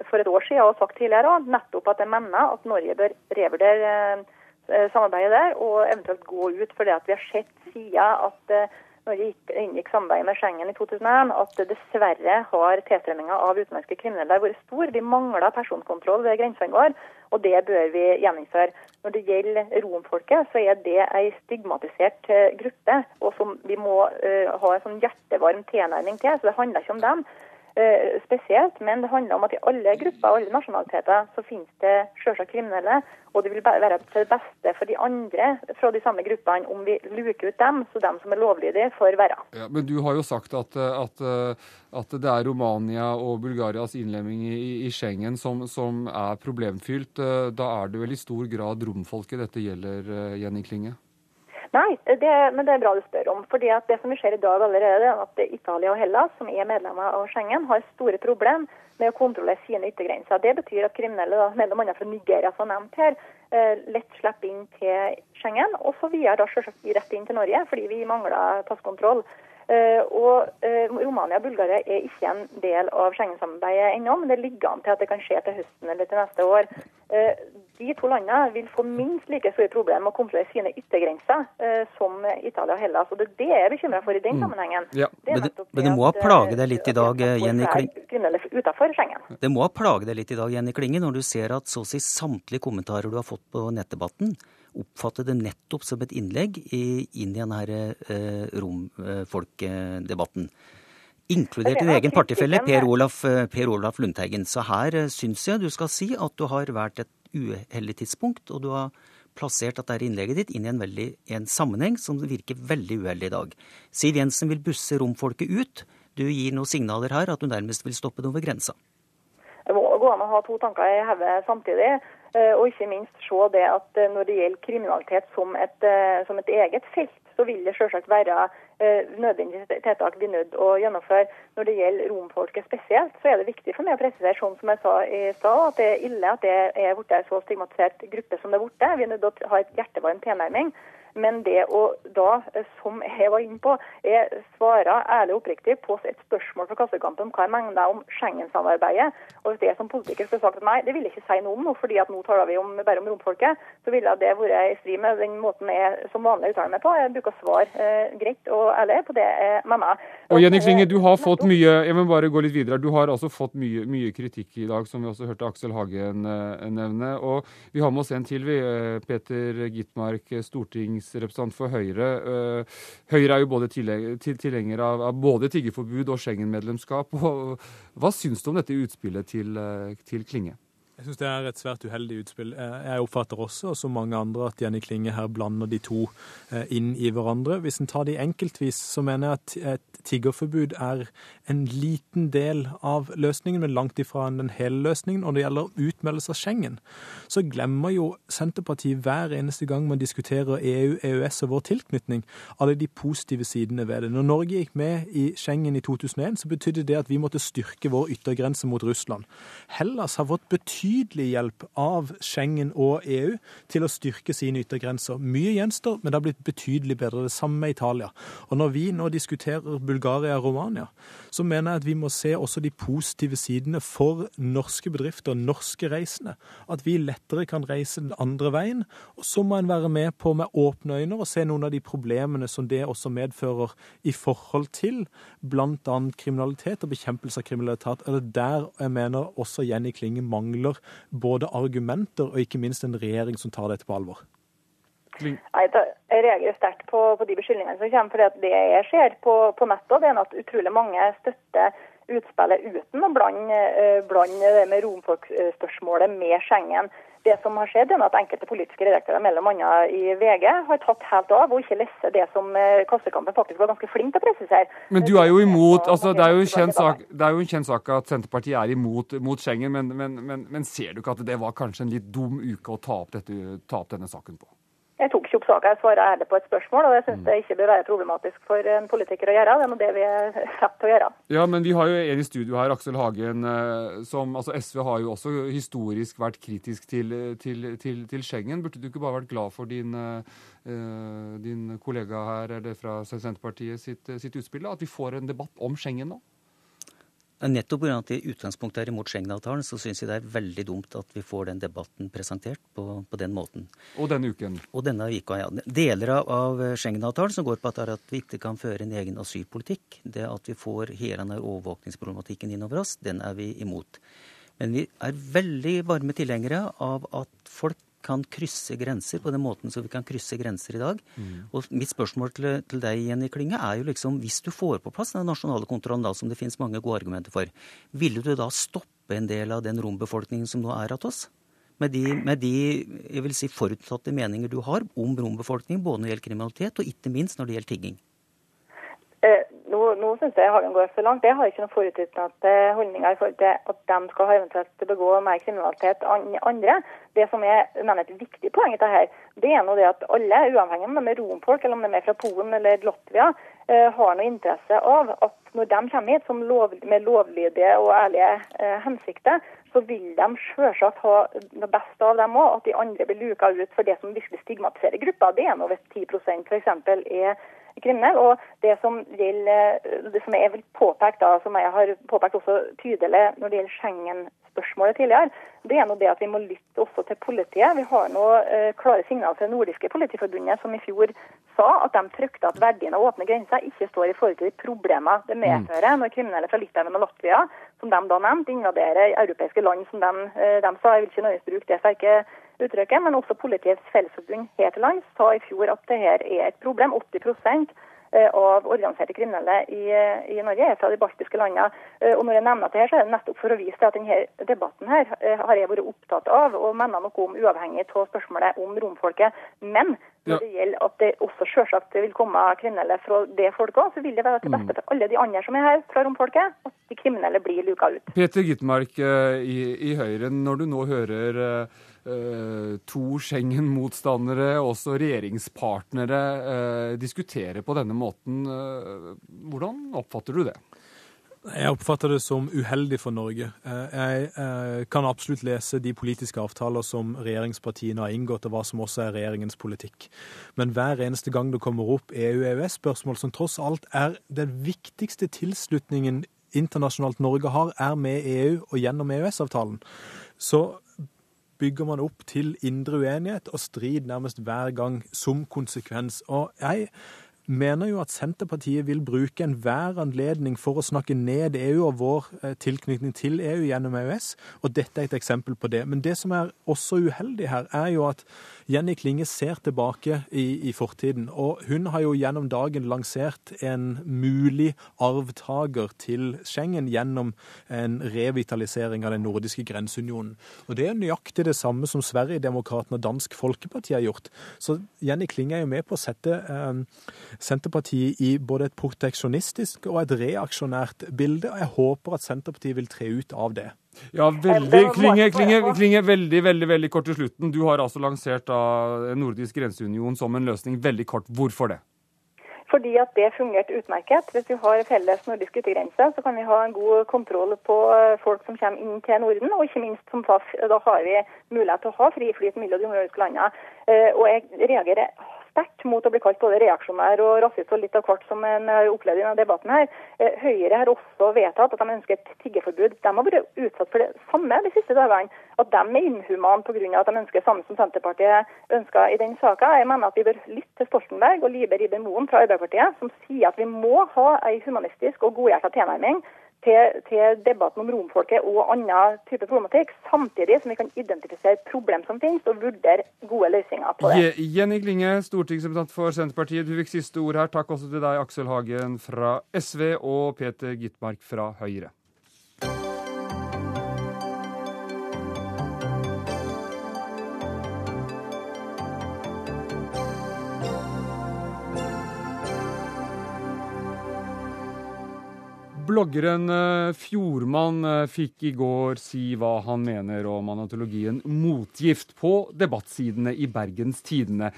Speaker 11: for et år siden og sagt tidligere òg, nettopp at jeg mener at Norge bør revurdere Eh, samarbeidet der, og eventuelt gå ut. For vi har sett siden at eh, når vi inngikk samarbeid med Schengen i 2001, at dessverre har tilstrømminga av utenlandske kriminelle vært stor. Vi mangler personkontroll ved grensene våre, og det bør vi gjeninnføre. Når det gjelder romfolket, så er det ei stigmatisert eh, gruppe, og som vi må uh, ha en sånn hjertevarm tilnærming til. Så det handler ikke om dem. Eh, spesielt, men det handler om at i alle grupper og alle nasjonaliteter så finnes det selvsagt kriminelle. Og det vil være til det beste for de andre fra de samme gruppene om vi luker ut dem, så dem som er lovlydige, får være.
Speaker 1: Ja, men du har jo sagt at, at, at det er Romania og Bulgarias innlemming i, i Schengen som, som, er problemfylt. Da er det vel i stor grad romfolket dette gjelder, Jenny Klinge?
Speaker 11: Nei, det, men det er bra du spør om. fordi at Det som ser i dag allerede, er at Italia og Hellas, som er medlemmer av Schengen, har store problemer med å kontrollere sine yttergrenser. Det betyr at kriminelle, da, annet fra Nigeria, som nevnt her, eh, lett slipper inn til Schengen. Og så videre da selvsagt rett inn til Norge, fordi vi mangler passkontroll. Uh, og uh, Romania og Bulgaria er ikke en del av Schengen-samarbeidet ennå, men det ligger an til at det kan skje til høsten eller til neste år. Uh, de to landene vil få minst like store problemer med å kontrollere sine yttergrenser som Italia og Hellas. og Det er det jeg er bekymra for i den mm. sammenhengen.
Speaker 10: Ja. Det men, det, men, det, må ha plaget deg litt i dag, Jenny
Speaker 11: Klinge?
Speaker 10: Det må ha plaget deg litt i dag, Jenny Klinge, når du ser at så å si samtlige kommentarer du har fått på nettdebatten, oppfatte det nettopp som et innlegg inn i denne eh, romfolkdebatten. Inkludert din egen partifelle Per Olaf, eh, per Olaf Lundteigen. Så her eh, syns jeg du skal si at du har vært et uheldig tidspunkt, og du har plassert dette innlegget ditt inn i en, veldig, en sammenheng som virker veldig uheldig i dag. Siv Jensen vil busse romfolket ut. Du gir noen signaler her at du nærmest vil stoppe det over grensa.
Speaker 11: Det må gå an å ha to tanker i hodet samtidig. Eh, og ikke minst se det at eh, når det gjelder kriminalitet som et, eh, som et eget felt, så vil det selvsagt være nødvendige tiltak vi er nødt å gjennomføre. Når det gjelder romfolket spesielt, så er det viktig for meg å presisere sånn som jeg sa i stad, at det er ille at det er blitt en så stigmatisert gruppe som det er blitt. Vi er nødt til å ha et hjertevarm tilnærming. Men det å da, som jeg var inne på, jeg svarer ærlig og oppriktig på et spørsmål fra Klassekampen om hva jeg mener om Schengen-samarbeidet. Og hvis det som politiker skulle sagt at nei, det vil jeg ikke si noe om nå, fordi at nå taler vi om, bare om romfolket, så ville det vært i strid med den måten jeg som vanlig uttaler meg på. Jeg bruker svar eh, greit og ærlig på det jeg mener.
Speaker 1: Og Jenny Klinge, du har fått mye jeg må bare gå litt videre, du har altså fått mye, mye kritikk i dag, som vi også hørte Aksel Hagen eh, nevne. Og vi har med oss en til, vi. Eh, Peter Gitmark, stortings stortingsrepresentant for Høyre. Eh, Høyre er jo både tilhenger av, både tiggerforbud og Schengen-medlemskap. Hva syns du om dette utspillet til, eh, til Klinge?
Speaker 12: Jeg syns det er et svært uheldig utspill. Eh, jeg oppfatter også, som mange andre, at Jenny Klinge her blander de to eh, inn i hverandre. Hvis en tar de enkeltvis, så mener jeg at et tiggerforbud er en liten del av løsningen, men langt ifra den hele løsningen. Når det gjelder utmeldelse av Schengen, så glemmer jo Senterpartiet hver eneste gang man diskuterer EU, EØS og vår tilknytning, alle de positive sidene ved det. Når Norge gikk med i Schengen i 2001, så betydde det at vi måtte styrke vår yttergrense mot Russland. Hellas har fått betydelig betydelig hjelp av Schengen og EU til å styrke sine yttergrenser. Mye gjenstår, men det har blitt betydelig bedre. Det samme med Italia. Og når vi nå diskuterer Bulgaria og Romania, så mener jeg at vi må se også de positive sidene for norske bedrifter, norske reisende. At vi lettere kan reise den andre veien. Og så må en være med på med åpne øyne og se noen av de problemene som det også medfører i forhold til bl.a. kriminalitet og bekjempelse av kriminalitet. Er det der jeg mener også Jenny Klinge mangler både argumenter og ikke minst en regjering som tar dette på alvor?
Speaker 11: Nei, Jeg reagerer sterkt på, på, de beskyldningene som kommer. for Det jeg ser på, på nettet, det er at utrolig mange støtter utspillet uten å blande, eh, blande det med romfolkspørsmålet med Schengen. Det som har skjedd, er at enkelte politiske redaktører annet i VG har tatt helt av og ikke leser det som eh, Klassekampen faktisk var ganske flink til å presisere.
Speaker 1: Men du er jo imot altså Det er jo, sak, det er jo en kjent sak at Senterpartiet er imot mot Schengen, men, men, men, men, ser du ikke at det var kanskje en litt dum uke å ta opp, dette, ta opp denne saken på?
Speaker 11: Ikke jeg svarer ærlig på et spørsmål, og jeg syns mm. det ikke bør være problematisk for en politiker å gjøre. Det er nå det vi er satt til å gjøre.
Speaker 1: Ja, men vi har jo en i studio her, Aksel Hagen, eh, som altså SV har jo også historisk vært kritisk til, til, til, til Schengen. Burde du ikke bare vært glad for din, uh, din kollega her, eller fra Senterpartiet sitt, sitt utspill, da? at vi får en debatt om Schengen nå?
Speaker 10: Nettopp pga. at det i utgangspunktet er imot Schengen-avtalen, så syns jeg det er veldig dumt at vi får den debatten presentert på, på den måten.
Speaker 1: Og denne uken?
Speaker 10: Og denne uka, ja. Deler av, av Schengen-avtalen som går på at, at vi ikke kan føre en egen asylpolitikk, det at vi får hele denne overvåkningsproblematikken innover oss, den er vi imot. Men vi er veldig varme tilhengere av at folk kan krysse grenser på den måten som vi kan krysse grenser i dag. Mm. Og mitt spørsmål til, til, deg, Jenny Klinge, er jo liksom hvis du får på plass den nasjonale kontrollen, da, som det finnes mange gode argumenter for, ville du da stoppe en del av den rombefolkningen som nå er hos oss? Med de, med de jeg vil si, forutsatte meninger du har om rombefolkningen, både når det gjelder kriminalitet og ikke minst når det gjelder tigging?
Speaker 11: Nå, nå syns jeg Hagen går for langt. Jeg har ikke noen forutinntatte holdninger i forhold til at de skal eventuelt begå mer kriminalitet enn andre. Det som er et viktig poeng i dette, det er noe det at alle, uavhengig om de er romfolk eller om de er fra Polen eller Latvia, eh, har noe interesse av at når de kommer hit lov, med lovlydige og ærlige eh, hensikter, så vil de selvsagt ha det beste av dem òg. At de andre blir luka ut for det som virkelig stigmatiserer gruppa. Det er nå hvis 10% f.eks. er kriminell. Og det som, vil, det som jeg vil påpeke, da, som jeg har påpekt også tydelig når det gjelder Schengen-spørsmålet tidligere, det er nå det at vi må lytte også til politiet. Vi har nå eh, klare signaler fra Nordiske Politiforbundet, som i fjor sa at de frykter at verdien av åpne grenser ikke står i forhold til de problemer det medfører når kriminelle fra Litauen og Latvia, som de da nevnte, invaderer europeiske land, som de, eh, de sa. Jeg vil ikke nøye bruke det sterke uttrykket, men også Politiets Fellesforbund her til lands sa i fjor at dette er et problem. 80 eh, av organiserte kriminelle i, eh, i, Norge er fra de baltiske landene. Eh, og når jeg nevner det her, så er det nettopp for å vise til at denne debatten her har jeg vært opptatt av, og mener noe om uavhengig av spørsmålet om romfolket. Men når det gjelder at det også selvsagt vil komme kriminelle fra det folket òg, så vil det være til beste mm. for alle de andre som er her fra romfolket, at de kriminelle blir luka ut.
Speaker 1: Peter Gitmark i, i Høyre, når du nå hører Eh, to Schengen-motstandere, også regjeringspartnere, diskuterer diskutere på denne måten. Eh, hvordan oppfatter du det?
Speaker 12: Jeg oppfatter det som uheldig for Norge. Jeg kan absolutt lese de politiske avtaler som regjeringspartiene har inngått, og hva som også er regjeringens politikk. Men hver eneste gang det kommer opp EU-EØS-spørsmål, som tross alt er den viktigste tilslutningen internasjonalt Norge har, er med EU og gjennom EØS-avtalen, så bygger man opp til indre uenighet og strid nærmest hver gang som konsekvens. Og jeg mener jo at Senterpartiet vil bruke enhver anledning for å snakke ned EU og vår eh, tilknytning til EU gjennom EØS, og dette er et eksempel på det. Men det som er også uheldig her, er jo at Jenny Klinge ser tilbake i, i, fortiden, og hun har jo gjennom dagen lansert en mulig arvtaker til Schengen gjennom en revitalisering av den nordiske grenseunionen. Og Det er nøyaktig det samme som Sverigedemokraterna og Dansk Folkeparti har gjort. Så Jenny Klinge er jo med på å sette eh, Senterpartiet i både et proteksjonistisk og et reaksjonært bilde, og jeg håper at Senterpartiet vil tre ut av det.
Speaker 1: Ja, veldig, Klinge, Klinge, Klinge, veldig, veldig veldig kort til slutten. Du har altså lansert da Nordisk grenseunion som en løsning. Veldig kort. Hvorfor det?
Speaker 11: Fordi at det fungerte utmerket. Hvis vi har felles nordisk yttergrense, så kan vi ha en god kontroll på eh, folk som kommer inn til Norden. Og ikke minst som FAF, da har vi mulighet til å ha fri flyt mellom de nordiske landene. Eh, og jeg reagerer sterkt mot å bli kalt både reaksjonær og rasist og litt av hvert, som en har opplevd i denne debatten her. Eh, Høyre har også vedtatt at de ønsker et tiggeforbud. De har vært utsatt for det samme de siste dagene. At de er inhumane pga. at de ønsker samme som Senterpartiet ønsker i den saka. Jeg mener at vi bør lytte til Stoltenberg og Libe Ribbe Moen fra Arbeiderpartiet, som sier at vi må ha en humanistisk og godhjerta tilnærming til, til, debatten om romfolket og annen type problematikk, samtidig som vi kan identifisere problem som finnes, og vurdere gode løsninger på det.
Speaker 1: Jenny Klinge, stortingsrepresentant for Senterpartiet, du fikk siste ord her. Takk også til deg, Aksel Hagen fra SV, og Peter Gitmark fra Høyre. Bloggeren eh, Fjordmann eh, fikk i går si hva han mener om anatologien 'Motgift' på debattsidene i Bergens Tidende.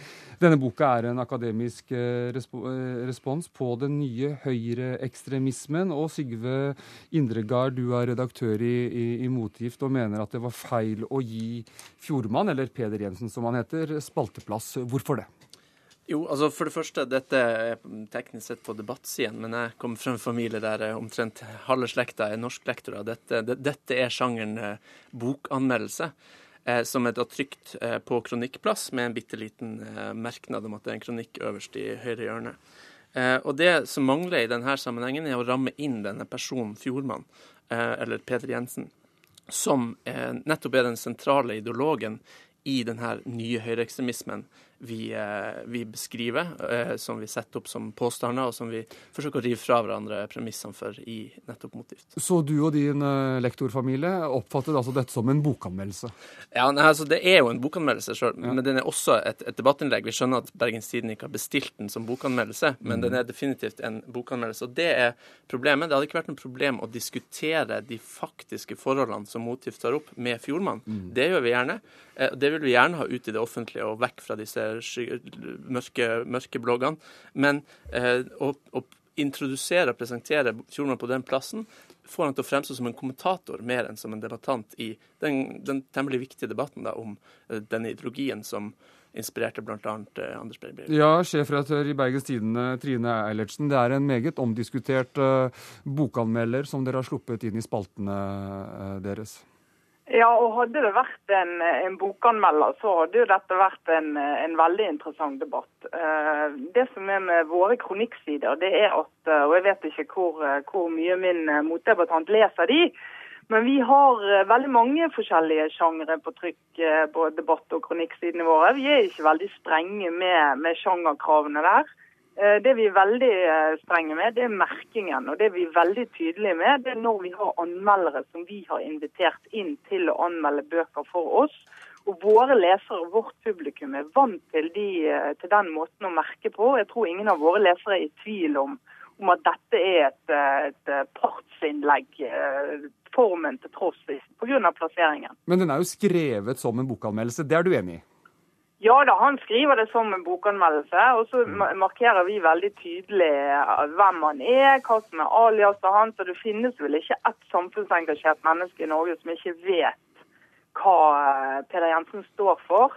Speaker 1: Denne boka er en akademisk eh, respons på den nye høyreekstremismen. Og Sigve Indregard, du er redaktør i, i, i, Motgift og mener at det var feil å gi Fjordmann, eller Peder Jensen som han heter, spalteplass. Hvorfor det?
Speaker 13: Jo, altså for det første, dette er teknisk sett på debattsiden, men jeg kommer fra en familie der omtrent halve slekta er norsklektorer. Dette, det, dette er sjangeren eh, bokanmeldelse, eh, som er da trykt eh, på kronikkplass med en bitte liten eh, merknad om at det er en kronikk øverst i høyre hjørne. Eh, og det som mangler i denne sammenhengen, er å ramme inn denne personen, Fjordmann, eh, eller Peder Jensen, som nettopp er den sentrale ideologen i denne nye høyreekstremismen vi, eh, vi beskriver, eh, som vi setter opp som påstander, og som vi forsøker å rive fra hverandre premissene for i nettopp Motivt.
Speaker 1: Så du og din eh, lektorfamilie oppfattet altså dette som en bokanmeldelse?
Speaker 13: Ja, nei, altså Det er jo en bokanmeldelse sjøl, ja. men den er også et, et, debattinnlegg. Vi skjønner at Bergens Tidende ikke har bestilt den som bokanmeldelse, men mm. den er definitivt en bokanmeldelse. Og det er problemet. Det hadde ikke vært noe problem å diskutere de faktiske forholdene som Motivt tar opp med Fjordmann. Mm. Det gjør vi gjerne. Det vil vi gjerne ha ut i det offentlige og vekk fra disse mørke, mørke bloggene. Men eh, å, å, introdusere og presentere Fjordmann på den plassen får han til å fremstå som en kommentator mer enn som en debattant i den, den temmelig viktige debatten da, om eh, denne ideologien som inspirerte bl.a. Eh, Anders Behring
Speaker 1: Ja, sjefredaktør i Bergens Tidende, Trine Eilertsen. Det er en meget omdiskutert bokanmelder som dere har sluppet inn i spaltene deres.
Speaker 14: Ja, og hadde det vært en, en bokanmelder, så hadde jo dette vært en, en, veldig interessant debatt. Eh, det som er med våre kronikksider, det er at, eh, og jeg vet ikke hvor, eh, hvor mye min motdebattant leser de, men vi har veldig mange forskjellige sjangre på trykk på debatt- og kronikksidene våre. Vi er ikke veldig strenge med, med sjangerkravene der. Eh, det vi er veldig eh, strenge med, det er merkingen. Og det vi er veldig tydelige med, det er når vi har anmeldere som vi har invitert inn til å anmelde bøker for oss. Og våre lesere og vårt publikum er vant til, de, eh, til, den måten å merke på. Jeg tror ingen av våre lesere er i tvil om, om at dette er et, et partsinnlegg, formen til tross pga. plasseringen.
Speaker 1: Men den er jo skrevet som en bokanmeldelse, det er du enig i?
Speaker 14: Ja da, han skriver det som en bokanmeldelse. Og så mm. markerer vi veldig tydelig eh, hvem han er, hva som er aliaset hans. Og det finnes vel ikke ett samfunnsengasjert menneske i Norge som ikke vet hva eh, Peder Jensen står for,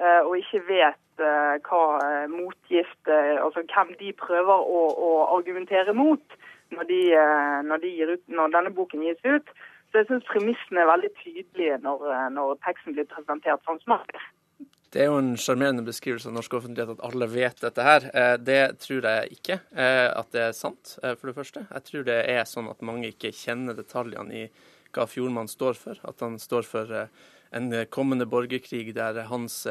Speaker 14: eh, og ikke vet hva motgift Altså hvem de prøver å, å argumentere mot når, de, når, de ut, når, denne boken gis ut. Så jeg syns premissene er veldig tydelige når, når teksten blir presentert sånn som den
Speaker 13: det er jo en sjarmerende beskrivelse av norsk offentlighet at alle vet dette her. Eh, det tror jeg ikke eh, at det er sant, eh, for det første. Jeg tror det er sånn at mange ikke kjenner detaljene i hva Fjordmann står for. At han står for en kommende borgerkrig der hans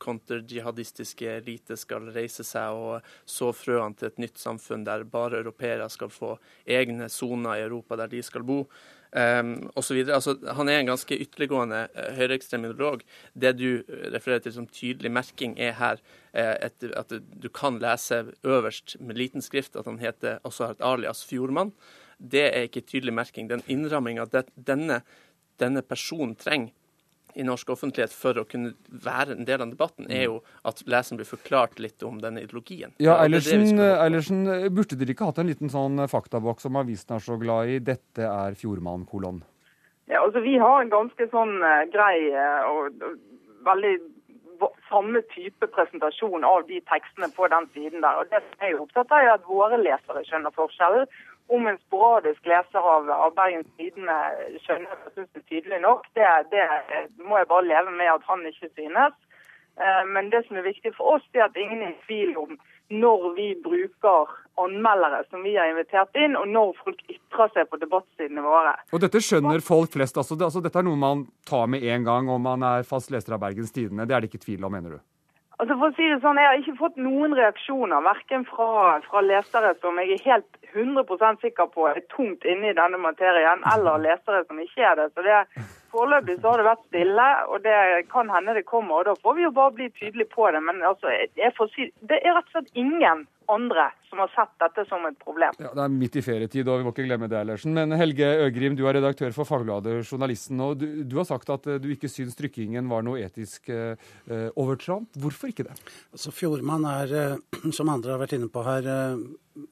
Speaker 13: kontrjihadistiske elite skal reise seg og så frøene til et nytt samfunn der bare europeere skal få egne soner i Europa der de skal bo um, osv. Altså, han er en ganske ytterliggående uh, høyreekstrem ideolog. Det du refererer til som tydelig merking, er her uh, et, at du kan lese øverst med liten skrift at han heter også har et alias Fjordmann. Det er ikke tydelig merking. Den innramminga denne, denne personen trenger i norsk offentlighet for å kunne være en del av debatten, er jo at leseren blir forklart litt om denne ideologien.
Speaker 1: Ja, Eilertsen, Eilertsen, burde dere ikke hatt en liten sånn faktaboks som avisen er så glad i? Dette er Fjordmann, kolon.
Speaker 14: Ja, altså Vi har en ganske sånn uh, grei uh, og, og veldig samme type presentasjon av de tekstene på den siden der. Og Det som jeg er opptatt av, er at våre lesere skjønner forskjellen om en sporadisk leser av, av Bergens Tidende skjønner og syns det tydelig nok, det, det, må jeg bare leve med at han ikke synes. Eh, men det som er viktig for oss, er at ingen er i tvil om når vi bruker anmeldere som vi har invitert inn, og når folk ytrer seg på debattsidene våre.
Speaker 1: Og Dette skjønner folk flest. Altså, det, altså, dette er noe man tar med en gang om man er fast leser av Bergens Tidende. Det er det ikke tvil om, mener du?
Speaker 14: Altså for å si det sånn, Jeg har ikke fått noen reaksjoner, verken fra, fra lesere som jeg er helt 100% sikker på er tungt inne i denne materien, eller lesere som ikke er det. Så det, Foreløpig så har det vært stille, og det kan hende det kommer. og Da får vi jo bare bli tydelige på det. Men altså, si, det er rett og slett ingen andre som har sett dette som et problem.
Speaker 1: Ja, Det er midt i ferietid, og vi må ikke glemme det, Eilertsen. Men Helge Øgrim, du er redaktør for Fagbladet Journalisten. og du, du, har sagt at eh, du ikke syns trykkingen var noe etisk eh, overtramp. Hvorfor ikke det?
Speaker 15: Altså, Fjordmann er, eh, [CLEARS THROAT] som andre har vært inne på her, eh,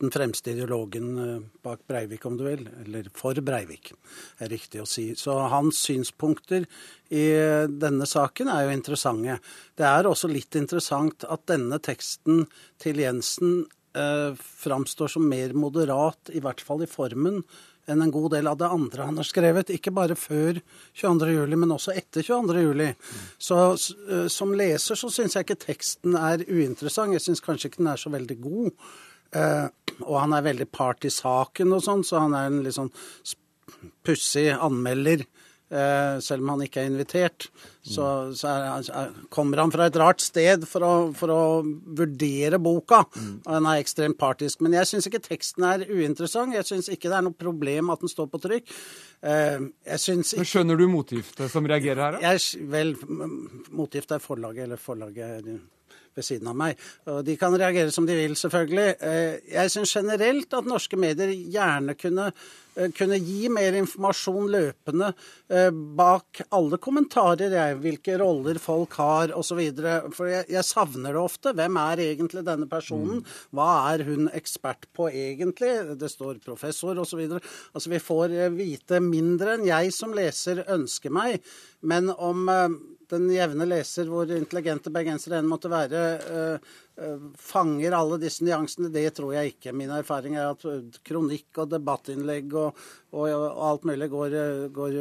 Speaker 15: den fremste ideologen eh, bak Breivik, om du vil. Eller for Breivik, er riktig å si. Så hans synspunkter i denne saken er jo interessante. Det er også litt interessant at denne teksten til Jensen eh, framstår som mer moderat, i hvert fall i formen, enn en god del av det andre han har skrevet. Ikke bare før 22.07, men også etter 22.07. Så eh, som leser så syns jeg ikke teksten er uinteressant. Jeg syns kanskje ikke den er så veldig god. Eh, og han er veldig part i saken og sånn, så han er en litt sånn pussig anmelder. Eh, selv om han ikke er invitert, så, så er, er, kommer han fra et rart sted for å, for å vurdere boka. Og han er ekstremt partisk. Men jeg syns ikke teksten er uinteressant. Jeg syns ikke det er noe problem at den står på trykk.
Speaker 1: Eh, ikke... Skjønner du motgiftet som reagerer her,
Speaker 15: da? Jeg, vel, motgift er forlaget, eller forlaget ved siden av meg. Og de kan reagere som de vil, selvfølgelig. Eh, jeg syns generelt at norske medier gjerne kunne, kunne gi mer informasjon løpende eh, bak alle kommentarer, jeg, hvilke roller folk har osv. For jeg, jeg, savner det ofte. Hvem er egentlig denne personen? Mm. Hva er hun ekspert på egentlig? Det står professor osv. Altså, vi får vite mindre enn jeg som leser ønsker meg. Men om den jevne leser, hvor intelligente bergensere enn måtte være, fanger alle disse nyansene. Det tror jeg ikke. Min erfaring er at kronikk og debattinnlegg og, og, og alt mulig går, går,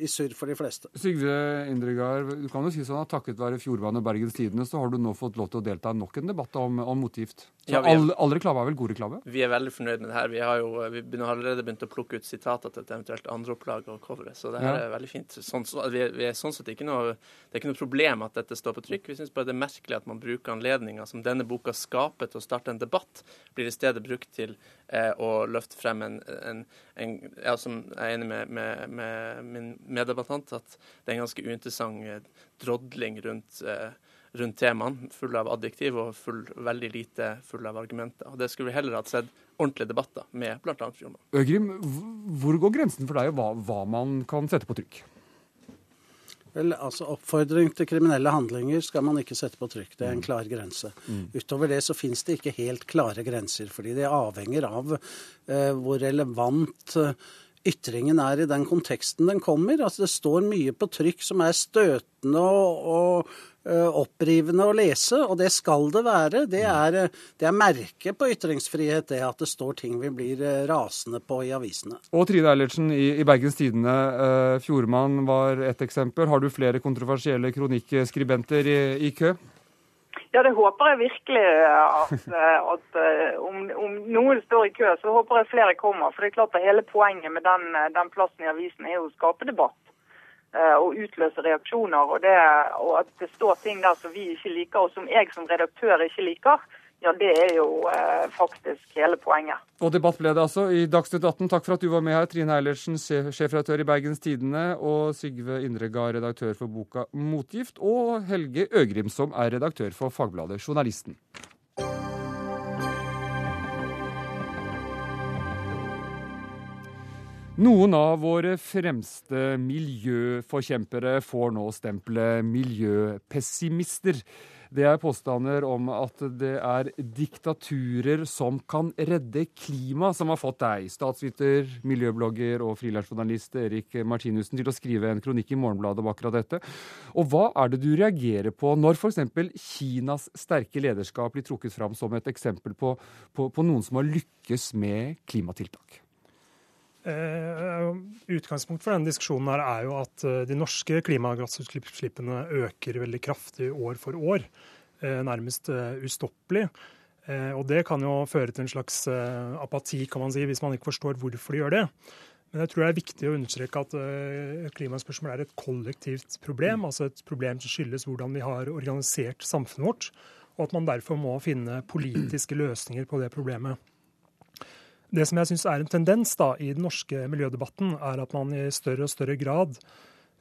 Speaker 15: i surr for de fleste.
Speaker 1: Sigve Indregard, du kan jo si sånn at takket være Fjordbanen og Bergens Tidende, så har du nå fått lov til å delta i nok en debatt om, om motgift. Så ja, all, all, reklame er vel god reklame?
Speaker 13: Vi er veldig fornøyd med det her. Vi har jo vi har allerede begynt å plukke ut sitater til et eventuelt andreopplag og coveret, så det her ja. er veldig fint. Sånn, så, vi, vi, er sånn sett ikke noe, det er ikke noe problem at dette står på trykk. Vi syns bare det er merkelig at man bruker anledninga som denne boka skaper til å starte en debatt, blir i stedet brukt til eh, å løfte frem en, en, en ja, som jeg er enig med, med, med min meddebattant, at det er en ganske uinteressant eh, drodling rundt eh, rundt temaene, full av adjektiv og full, veldig lite full av argumenter. Og Det skulle vi heller hatt sett ordentlige debatter med bl.a. Fjordmann.
Speaker 1: Øgrim, hvor går grensen for deg, og hva, hva man kan sette på trykk?
Speaker 15: Vel, altså Oppfordring til kriminelle handlinger skal man ikke sette på trykk. Det er en mm. klar grense. Mm. Utover det så finnes det ikke helt klare grenser, fordi det avhenger av eh, hvor relevant eh, ytringen er i den konteksten den kommer. Altså Det står mye på trykk som er støtende og, og opprivende å lese, og det skal det være. Det er, det er merket på ytringsfrihet, det at det står ting vi blir uh, rasende på i avisene.
Speaker 1: Og Trine Eilertsen i, i Bergens Tidende, uh, Fjordmann var ett eksempel. Har du flere kontroversielle kronikkskribenter i, i kø?
Speaker 14: Ja, det håper jeg virkelig. At, [LAUGHS] at om, om, noen står i kø, så håper jeg flere kommer. For det er klart at hele poenget med den, den plassen i avisen er jo å skape debatt. Og utløse reaksjoner. Og, det, og at det står ting der som vi ikke liker, og som jeg som redaktør ikke liker, ja, det er jo eh, faktisk hele poenget.
Speaker 1: Og debatt ble det altså i Dagsnytt 18. Takk for at du var med her, Trine Eilertsen, sjefredaktør i Bergens Tidende, og Sigve Indregard, redaktør for boka Motgift, og Helge Øgrim, som er redaktør for fagbladet Journalisten. Noen av våre fremste miljøforkjempere får nå stempelet miljøpessimister. Det er påstander om at det er diktaturer som kan redde klimaet, som har fått deg, statsviter, miljøblogger og frilansjournalist Erik Martinussen, til å skrive en kronikk i Morgenbladet om akkurat dette. Og hva er det du reagerer på når f.eks. Kinas sterke lederskap blir trukket fram som et eksempel på, på, på noen som har lykkes med klimatiltak?
Speaker 16: Eh, utgangspunkt for denne diskusjonen her er jo at eh, de norske klimagassutslippene øker veldig kraftig år for år. Eh, nærmest ustoppelig. Og det kan jo føre til en slags apati, kan man si, hvis man ikke forstår hvorfor de gjør det. Men jeg tror det er viktig å understreke at klimaspørsmål er et kollektivt problem. Altså et problem som skyldes hvordan vi har organisert samfunnet vårt. Og at man derfor må finne politiske løsninger på det problemet. Det som jeg syns er en tendens da, i den norske miljødebatten, er at man i større og større grad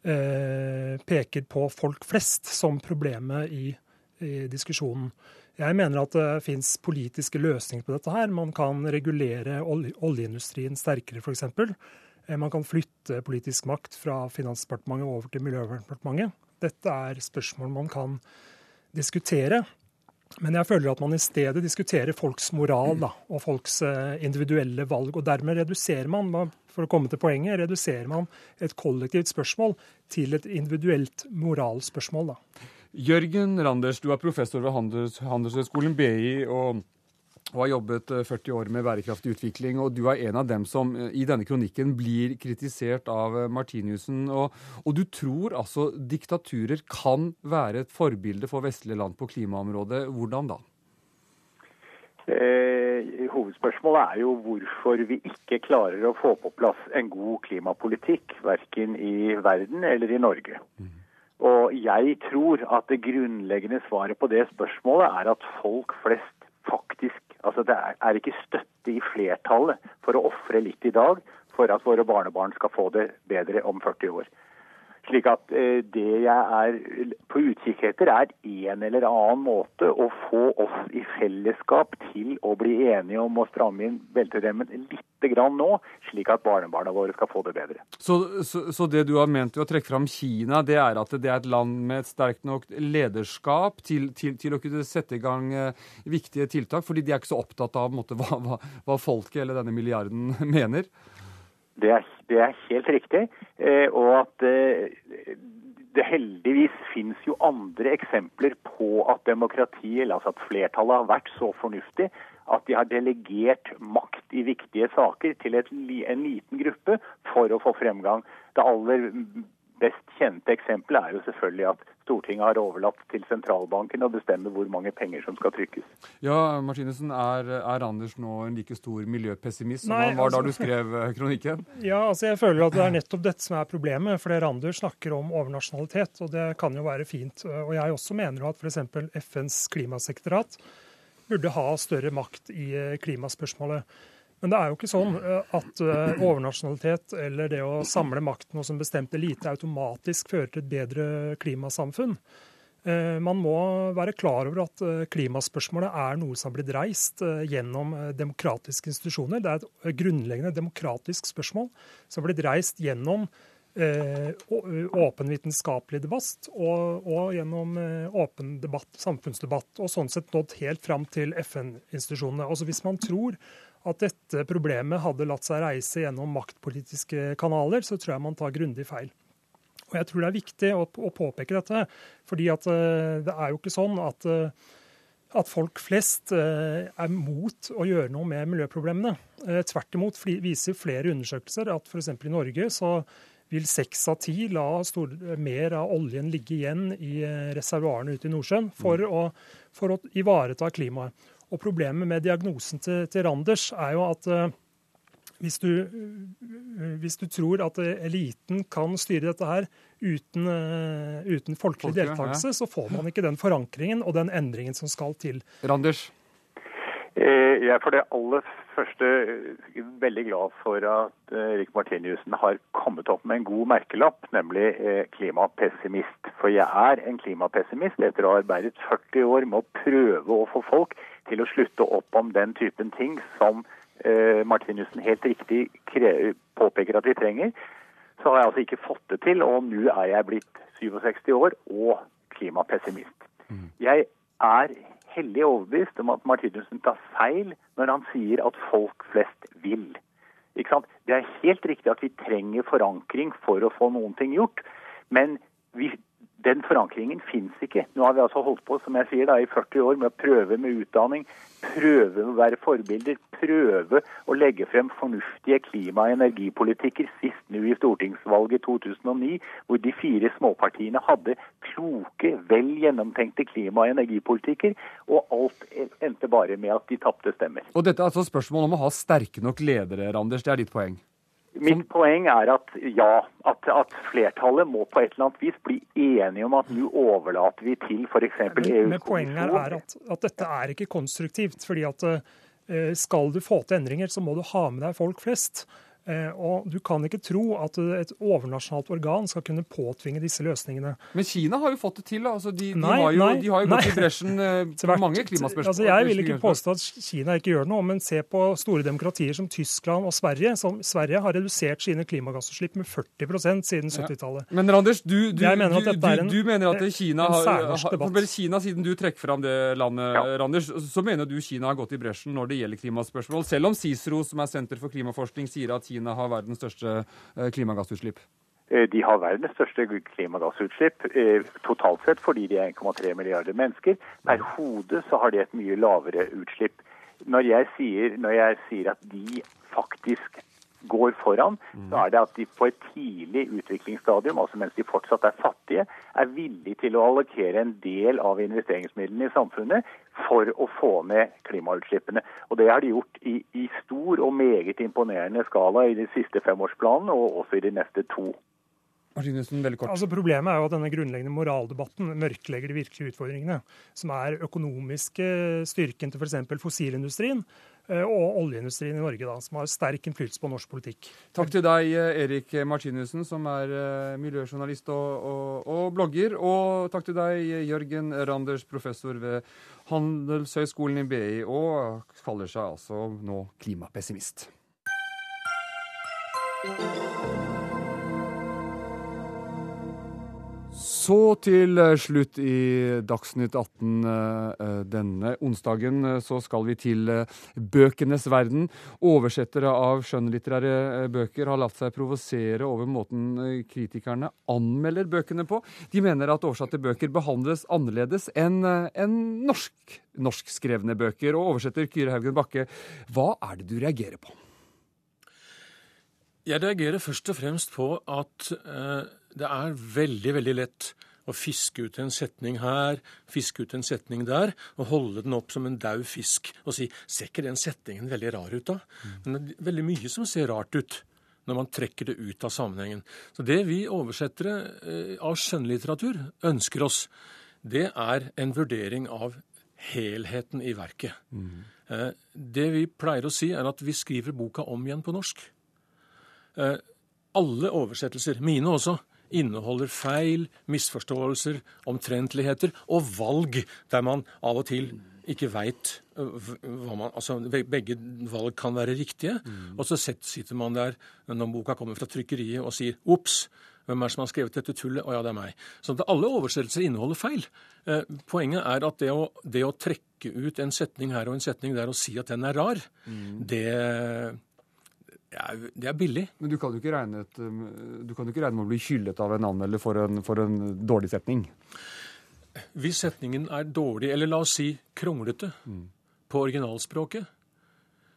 Speaker 16: eh, peker på folk flest som problemet i, i diskusjonen. Jeg mener at det fins politiske løsninger på dette. her. Man kan regulere olje, oljeindustrien sterkere, f.eks. Eh, man kan flytte politisk makt fra Finansdepartementet over til Miljøverndepartementet. Dette er spørsmål man kan diskutere. Men jeg føler at man i stedet diskuterer folks moral da, og folks eh, individuelle valg. Og dermed reduserer man, for å komme til poenget, reduserer man et kollektivt spørsmål til et individuelt moralspørsmål. Da.
Speaker 1: Jørgen Randers, du er professor ved Handels, Handelshøyskolen BI. og og har jobbet 40 eh, år med bærekraftig utvikling. Og du er en av dem som eh, i denne kronikken blir kritisert av eh, Martinussen. Og, og du tror altså diktaturer kan være et forbilde for vestlige land på klimaområdet. Hvordan da?
Speaker 17: Eh, hovedspørsmålet er jo hvorfor vi ikke klarer å få på plass en god klimapolitikk, verken i verden eller i Norge. Mm. Og jeg tror at det grunnleggende svaret på det spørsmålet er at folk flest faktisk Altså Det er ikke støtte i flertallet for å ofre litt i dag for at våre barnebarn skal få det bedre om 40 år. Slik at eh, det jeg er på utkikk etter, er en eller annen måte å få oss i fellesskap til å bli enige om å stramme inn belteremmen lite grann nå, slik at barnebarna våre skal få det bedre.
Speaker 1: Så, så, så, det du har ment ved å trekke fram Kina, det er at det er et land med et sterkt nok lederskap til, til, til å kunne sette i gang eh, viktige tiltak, fordi de er ikke så opptatt av måte, hva, hva, hva folket eller denne milliarden [LAUGHS] mener?
Speaker 17: Det er, det er helt riktig. Eh, og at eh, det heldigvis finnes jo andre eksempler på at demokratiet, eller altså at flertallet har vært så fornuftig at de har delegert makt i viktige saker til et, en liten gruppe for å få fremgang. Det aller best kjente eksempelet er jo selvfølgelig at Stortinget har overlatt til sentralbanken å bestemme hvor mange penger som skal trykkes.
Speaker 1: Ja, Martinussen, er, er Anders nå en like stor miljøpessimist som Nei, han var altså, da du skrev eh, kronikken?
Speaker 16: Ja, altså jeg føler at det er nettopp dette som er problemet. For Randers snakker om overnasjonalitet, og det kan jo være fint. Og jeg også mener at f.eks. FNs klimasekretariat burde ha større makt i eh, klimaspørsmålet. Men det er jo ikke sånn eh, at eh, overnasjonalitet eller det å samle makten hos en bestemt elite automatisk fører til et bedre klimasamfunn. Eh, man må være klar over at klimaspørsmålet er noe som har blitt reist gjennom demokratiske institusjoner. Det er et grunnleggende demokratisk spørsmål som har blitt reist gjennom åpen vitenskapelig debatt og, og, gjennom åpen debatt, samfunnsdebatt, og sånn sett nådd helt fram til FN-institusjonene. Altså Hvis man tror at dette problemet hadde latt seg reise gjennom maktpolitiske kanaler, så tror jeg man tar grundig feil. Og Jeg tror det er viktig å, å påpeke dette, fordi at, uh, det er jo ikke sånn at, uh, at folk flest uh, er mot å gjøre noe med miljøproblemene. Tvert imot viser flere undersøkelser at f.eks. i Norge så vil seks av ti la stor, mer av oljen ligge igjen i reservoarene ute i Nordsjøen for, å, for å ivareta klimaet. Og Problemet med diagnosen til, til Randers er jo at uh, hvis du, hvis du, tror at eliten kan styre dette her uten, uten folkelig Folke, deltakelse, så får man ikke den forankringen og den endringen som skal til.
Speaker 1: Randers?
Speaker 17: Jeg er for det aller første veldig glad for at Erik Martiniussen har kommet opp med en god merkelapp, nemlig klimapessimist. For jeg er en klimapessimist etter å ha arbeidet 40 år med å prøve å få folk til å slutte opp om den typen ting som eh, Martinussen helt riktig påpeker at vi trenger, så har jeg altså ikke fått det til. Og nå er jeg blitt 67 år og klimapessimist. Mm. Jeg er hellig overbevist om at Martinussen tar feil når han sier at folk flest vil. Det er helt riktig at vi trenger forankring for å få noen ting gjort. Men vi, den forankringen fins ikke. Nå har vi altså holdt på som jeg sier da, i 40 år med å prøve med utdanning, prøve å være forbilder, prøve å legge frem fornuftige klima- og energipolitikker, sist nå i stortingsvalget 2009, hvor de fire småpartiene hadde kloke, vel gjennomtenkte klima- og energipolitikker, og alt endte bare med at de tapte stemmer.
Speaker 1: Og dette er altså spørsmål om å ha sterke nok ledere, Randers. Det er ditt poeng?
Speaker 17: Mitt poeng er at ja, at, at, flertallet må på et eller annet vis bli enige om at nå overlater vi til f.eks. EU-kommisjonen.
Speaker 16: Men poenget er at, at, dette er ikke konstruktivt. fordi at eh, skal du få til endringer, så må du ha med deg folk flest. Eh, og Du kan ikke tro at et overnasjonalt organ skal kunne påtvinge disse løsningene.
Speaker 1: Men Kina har jo fått det til. altså De, de, nei, har, jo, de har, jo, gått i bresjen eh, [LAUGHS] på mange klimaspørsmål.
Speaker 16: Altså, jeg vil ikke påstå at Kina ikke gjør noe, men se på store demokratier som Tyskland og Sverige. Som Sverige har redusert sine klimagassutslipp med 40% siden 70-tallet.
Speaker 1: Ja. Men Randers, du, du, mener en, du, mener at Kina har, har Kina, Siden du trekker fram det landet, ja. Randers, så mener du Kina har gått i bresjen når det gjelder klimaspørsmål. Selv om CICERO, som er Senter for klimaforskning, sier at Kina har verdens største eh, klimagassutslipp?
Speaker 17: Eh, de har verdens største klimagassutslipp eh, totalt sett fordi de er 1,3 milliarder mennesker. Per hode så har de et mye lavere utslipp. Når jeg sier, når jeg sier at de faktisk går foran, så er det at de på et tidlig utviklingsstadium, altså mens de fortsatt er fattige, er villige til å allokere en del av investeringsmidlene i samfunnet for å få ned klimautslippene. Og Det har de gjort i, i stor og meget imponerende skala i de siste femårsplanene, og også i de neste to.
Speaker 16: Altså Problemet er jo at denne grunnleggende moraldebatten mørklegger de virkelige utfordringene, som er økonomiske styrken til f.eks. fossilindustrien og oljeindustrien i Norge, da, som har sterk innflytelse på norsk politikk.
Speaker 1: Takk til deg, Erik Martinussen, som er eh, miljøjournalist og, og, og blogger. Og takk til deg, Jørgen Randers, professor ved Handelshøyskolen i BI, og kaller seg altså nå klimapessimist. Så til eh, slutt i Dagsnytt 18 eh, eh, denne onsdagen så skal vi til bøkenes verden. Oversettere av skjønnlitterære bøker har latt seg provosere over måten kritikerne anmelder bøkene på. De mener at oversatte bøker behandles annerledes enn en norsk, norskskrevne bøker. Og oversetter Kyrre Haugen Bakke, hva er det du reagerer på?
Speaker 18: Jeg reagerer først og fremst på at eh, det er veldig, veldig lett å fiske ut en setning her, fiske ut en setning der, og holde den opp som en daud fisk og si Ser ikke den setningen veldig rar ut, da? Men det er veldig mye som ser rart ut når man trekker det ut av sammenhengen. Så det vi oversettere eh, av skjønnlitteratur ønsker oss, det er en vurdering av helheten i verket. Mm. Eh, det vi pleier å si, er at vi skriver boka om igjen på norsk. Eh, alle oversettelser, mine også, inneholder feil, misforståelser, omtrentligheter og valg der man av og til ikke veit hva man Altså, begge valg kan være riktige. Mm. Og så sitter man der når boka kommer fra trykkeriet og sier ops. Hvem er det som har skrevet dette tullet? Å ja, det er meg. Så alle oversettelser inneholder feil. Eh, poenget er at det å, det å, trekke ut en setning her og en setning der og si at den er rar, mm. det ja, det er billig.
Speaker 1: Men du kan jo ikke regne, et, um, du kan jo ikke regne med å bli hyllet av en anmelder for en, for en dårlig setning?
Speaker 18: Hvis setningen er dårlig, eller la oss si kronglete, mm. på originalspråket,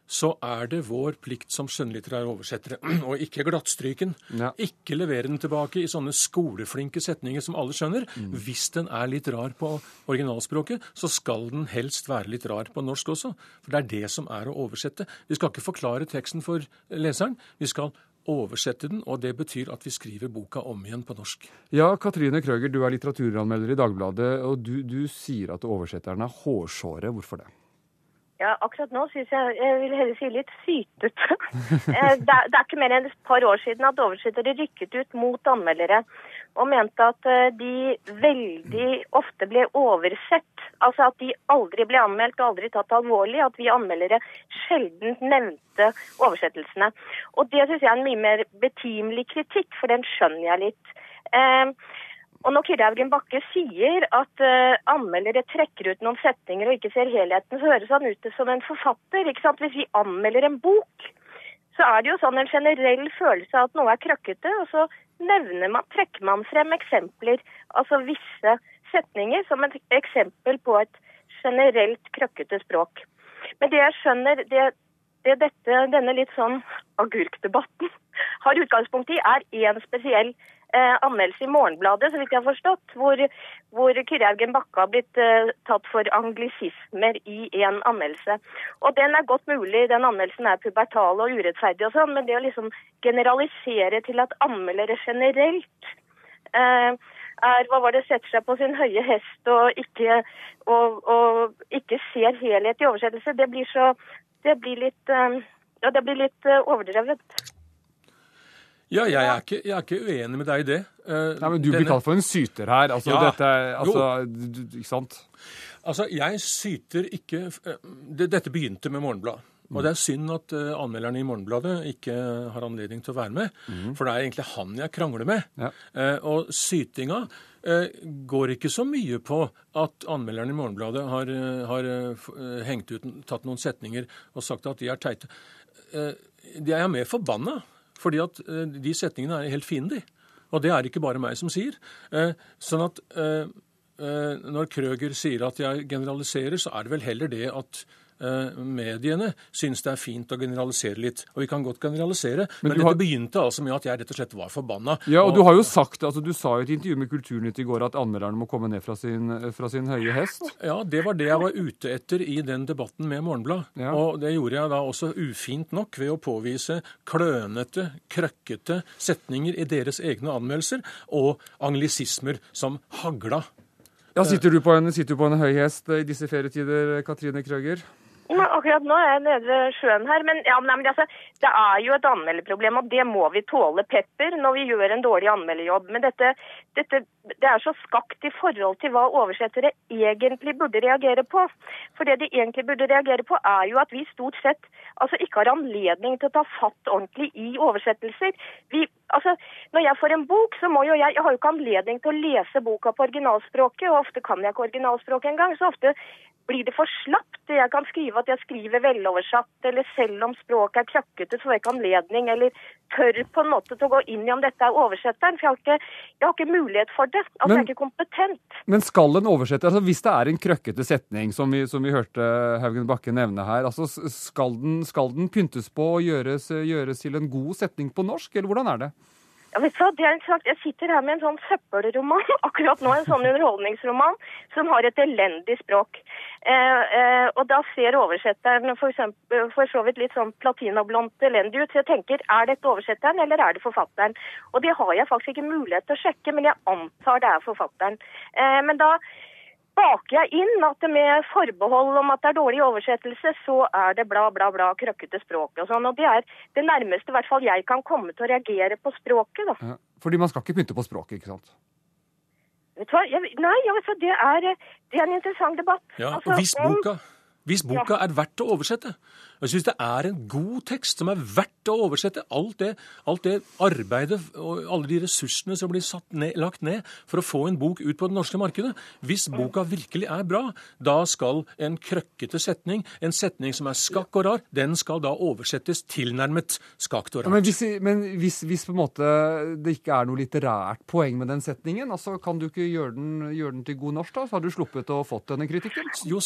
Speaker 18: så er det vår plikt som skjønnlitterære oversettere [CLEARS THROAT] å ikke glattstryke den.
Speaker 1: Ja.
Speaker 18: Ikke levere den tilbake i sånne skoleflinke setninger som alle skjønner.
Speaker 1: Mm.
Speaker 18: Hvis den er litt rar på originalspråket, så skal den helst være litt rar på norsk også. For det er det som er å oversette. Vi skal ikke forklare teksten for leseren. Vi skal oversette den, og det betyr at vi skriver boka om igjen på norsk.
Speaker 1: Ja, Katrine Krøger, du er litteraturanmelder i Dagbladet, og du, du sier at oversetterne er hårsåre. Hvorfor det?
Speaker 19: Ja, akkurat nå syns jeg jeg vil heller si litt sytete. [LAUGHS] Eh, det, er, det er ikke mer enn et par år siden at oversettere rykket ut mot anmeldere og mente at eh, de veldig ofte ble oversett. Altså at de aldri ble anmeldt og aldri tatt alvorlig. At vi anmeldere sjelden nevnte oversettelsene. Og det syns jeg er en mye mer betimelig kritikk, for den skjønner jeg litt. Eh, og når Kyrre Haugen Bakke sier at uh, anmeldere trekker ut noen setninger og ikke ser helheten, så høres han ut som en forfatter. ikke sant? Hvis vi anmelder en bok, så er det jo sånn en generell følelse av at noe er krøkkete, og så nevner man, trekker man frem eksempler, altså visse setninger, som et eksempel på et generelt krøkkete språk. Men det jeg skjønner, det, det dette, denne litt sånn agurkdebatten [LAUGHS] har utgangspunkt i, er én spesiell eh, anmeldelse i Morgenbladet, så vidt jeg har forstått, hvor, hvor Kyrre Bakke har blitt eh, tatt for anglisismer i en anmeldelse. Og den er godt mulig, den anmeldelsen er pubertal og urettferdig og sånn, men det å liksom generalisere til at anmeldere generelt eh, er hva var det, setter seg på sin høye hest og ikke, og, og ikke ser helhet i oversettelse, det blir så Det blir litt, eh, ja, det blir litt eh, overdrevet.
Speaker 18: Ja, jeg er ikke, jeg er ikke uenig med deg i det. Uh,
Speaker 1: Nei, men Du blir kalt for en syter her. Altså,
Speaker 18: Ja,
Speaker 1: dette, er- altså, du- Ikke sant?
Speaker 18: Altså, jeg syter ikke eh, det, Dette begynte med Morgenbladet. Og det er synd at uh, anmelderne i Morgenbladet ikke har anledning til å være med. For det er egentlig han jeg krangler med. Eh, og sytinga uh, går ikke så mye på at anmelderne i Morgenbladet har, har hengt ut, tatt noen setninger og sagt at de er teite. De er mer forbanna, fordi at eh, de setningene er helt fine, de. Og det er ikke bare meg som sier. Eh, sånn at eh, når Krøger sier at jeg generaliserer, så er det vel heller det at mediene syns det er fint å generalisere litt. Og vi kan godt generalisere,
Speaker 1: Men
Speaker 18: men, dette
Speaker 1: har-
Speaker 18: begynte altså med at jeg rett og slett var forbanna.
Speaker 1: Ja, og du har jo sagt, altså du sa i et intervju med Kulturnytt i går at anmelderne må komme ned fra sin, fra sin høye hest.
Speaker 18: Ja, det var det jeg var ute etter i den debatten med Morgenblad.
Speaker 1: Ja.
Speaker 18: Og det gjorde jeg da også ufint nok ved å påvise klønete, krøkkete setninger i deres egne anmeldelser, og anglisismer som hagla.
Speaker 1: Ja, Sitter du på en, sitter du på en høy hest i disse ferietider, Katrine Krøger?
Speaker 19: Men akkurat nå er jeg nede ved sjøen her, men, ja, men altså, det er jo et anmelderproblem, og det må vi tåle pepper når vi gjør en dårlig anmelderjobb. Men dette, dette det er så skakt i forhold til hva oversettere egentlig burde reagere på. For det de egentlig burde reagere på, er jo at vi stort sett altså, ikke har anledning til å ta fatt ordentlig i oversettelser. Vi, altså, når jeg får en bok, så må jo jeg Jeg har jo ikke anledning til å lese boka på originalspråket, og ofte kan jeg ikke originalspråket engang. Så ofte blir det for slapt. Jeg kan skrive at jeg skriver veloversatt, eller selv om språket er krøkkete, så får jeg ikke anledning, eller tør på en måte til å gå inn i om dette er oversetteren. For jeg har ikke, jeg har ikke mulighet for det. Altså,
Speaker 1: Men-
Speaker 19: jeg er ikke kompetent.
Speaker 1: Men skal en oversetter, altså hvis det er en krøkkete setning, som vi, som vi hørte Haugen Bakke nevne her, altså skal den, skal den pyntes på og gjøres, gjøres til en god setning på norsk, eller hvordan er det?
Speaker 19: Jeg sitter her med en sånn søppelroman, [LAUGHS] akkurat nå en sånn underholdningsroman, som har et elendig språk. Eh, eh, og da ser oversetteren for, eksempel, for så vidt litt sånn platinablondt elendig ut. Så jeg tenker, er dette oversetteren, eller er det forfatteren? Og det har jeg faktisk ikke mulighet til å sjekke, men jeg antar det er forfatteren. Eh, men da baker jeg inn at med forbehold om at det er dårlig oversettelse, så er det bla, bla, bla, krøkkete språk og sånn. Og det er det nærmeste hvert fall jeg kan komme til å reagere på språket, da.
Speaker 1: Fordi man skal ikke pynte på språket, ikke sant?
Speaker 19: Vet du hva? Jeg, nei, altså, det er, det er en interessant debatt.
Speaker 18: Ja,
Speaker 19: Altså,
Speaker 18: og hvis boka, hvis boka er verdt å oversette, og syns det er en god tekst som er verdt å oversette, alt det, alt det arbeidet og alle de ressursene som blir satt ned, lagt ned for å få en bok ut på det norske markedet, hvis boka virkelig er bra, da skal en krøkkete setning, en setning som er skakk og rar, den skal da oversettes tilnærmet skakt og
Speaker 1: Ja, men hvis, men hvis, hvis på en måte det ikke er noe litterært poeng med den setningen, altså kan du ikke gjøre den, gjøre den til god norsk, da? Så har du sluppet å fått denne kritikken?
Speaker 18: Jo,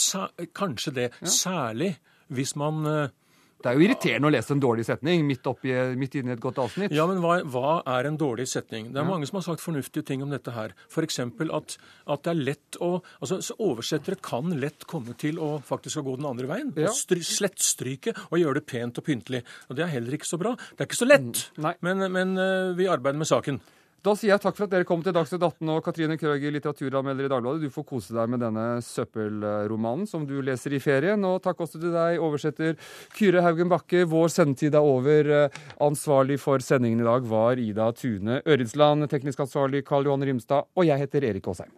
Speaker 18: kanskje det. Særlig hvis man, eh,
Speaker 1: Det er jo irriterende å lese en dårlig setning midt, oppi, midt inne i et godt avsnitt.
Speaker 18: Ja, men hva, hva er en dårlig setning? Det er mange som har sagt fornuftige ting om dette her. F.eks. At, at det er lett å altså Oversettere kan lett komme til å faktisk gå den andre veien. Ja. Stry, slettstryke og gjøre det pent og pyntelig. Og Det er heller ikke så bra. Det er ikke så lett, mm, men, men eh, vi arbeider med saken.
Speaker 1: Da sier jeg takk for at dere kom til Dagsnytt 18 og Katrine Krøger, litteraturanmelder i Dagbladet. Du får kose deg med denne søppelromanen som du leser i ferien. Og takk også til deg, oversetter Kyrre Haugen Bakke. Vår sendetid er over. Ansvarlig for sendingen i dag var Ida Tune Øritsland, teknisk ansvarlig Karl Johan Rimstad, og jeg heter Erik Aasheim.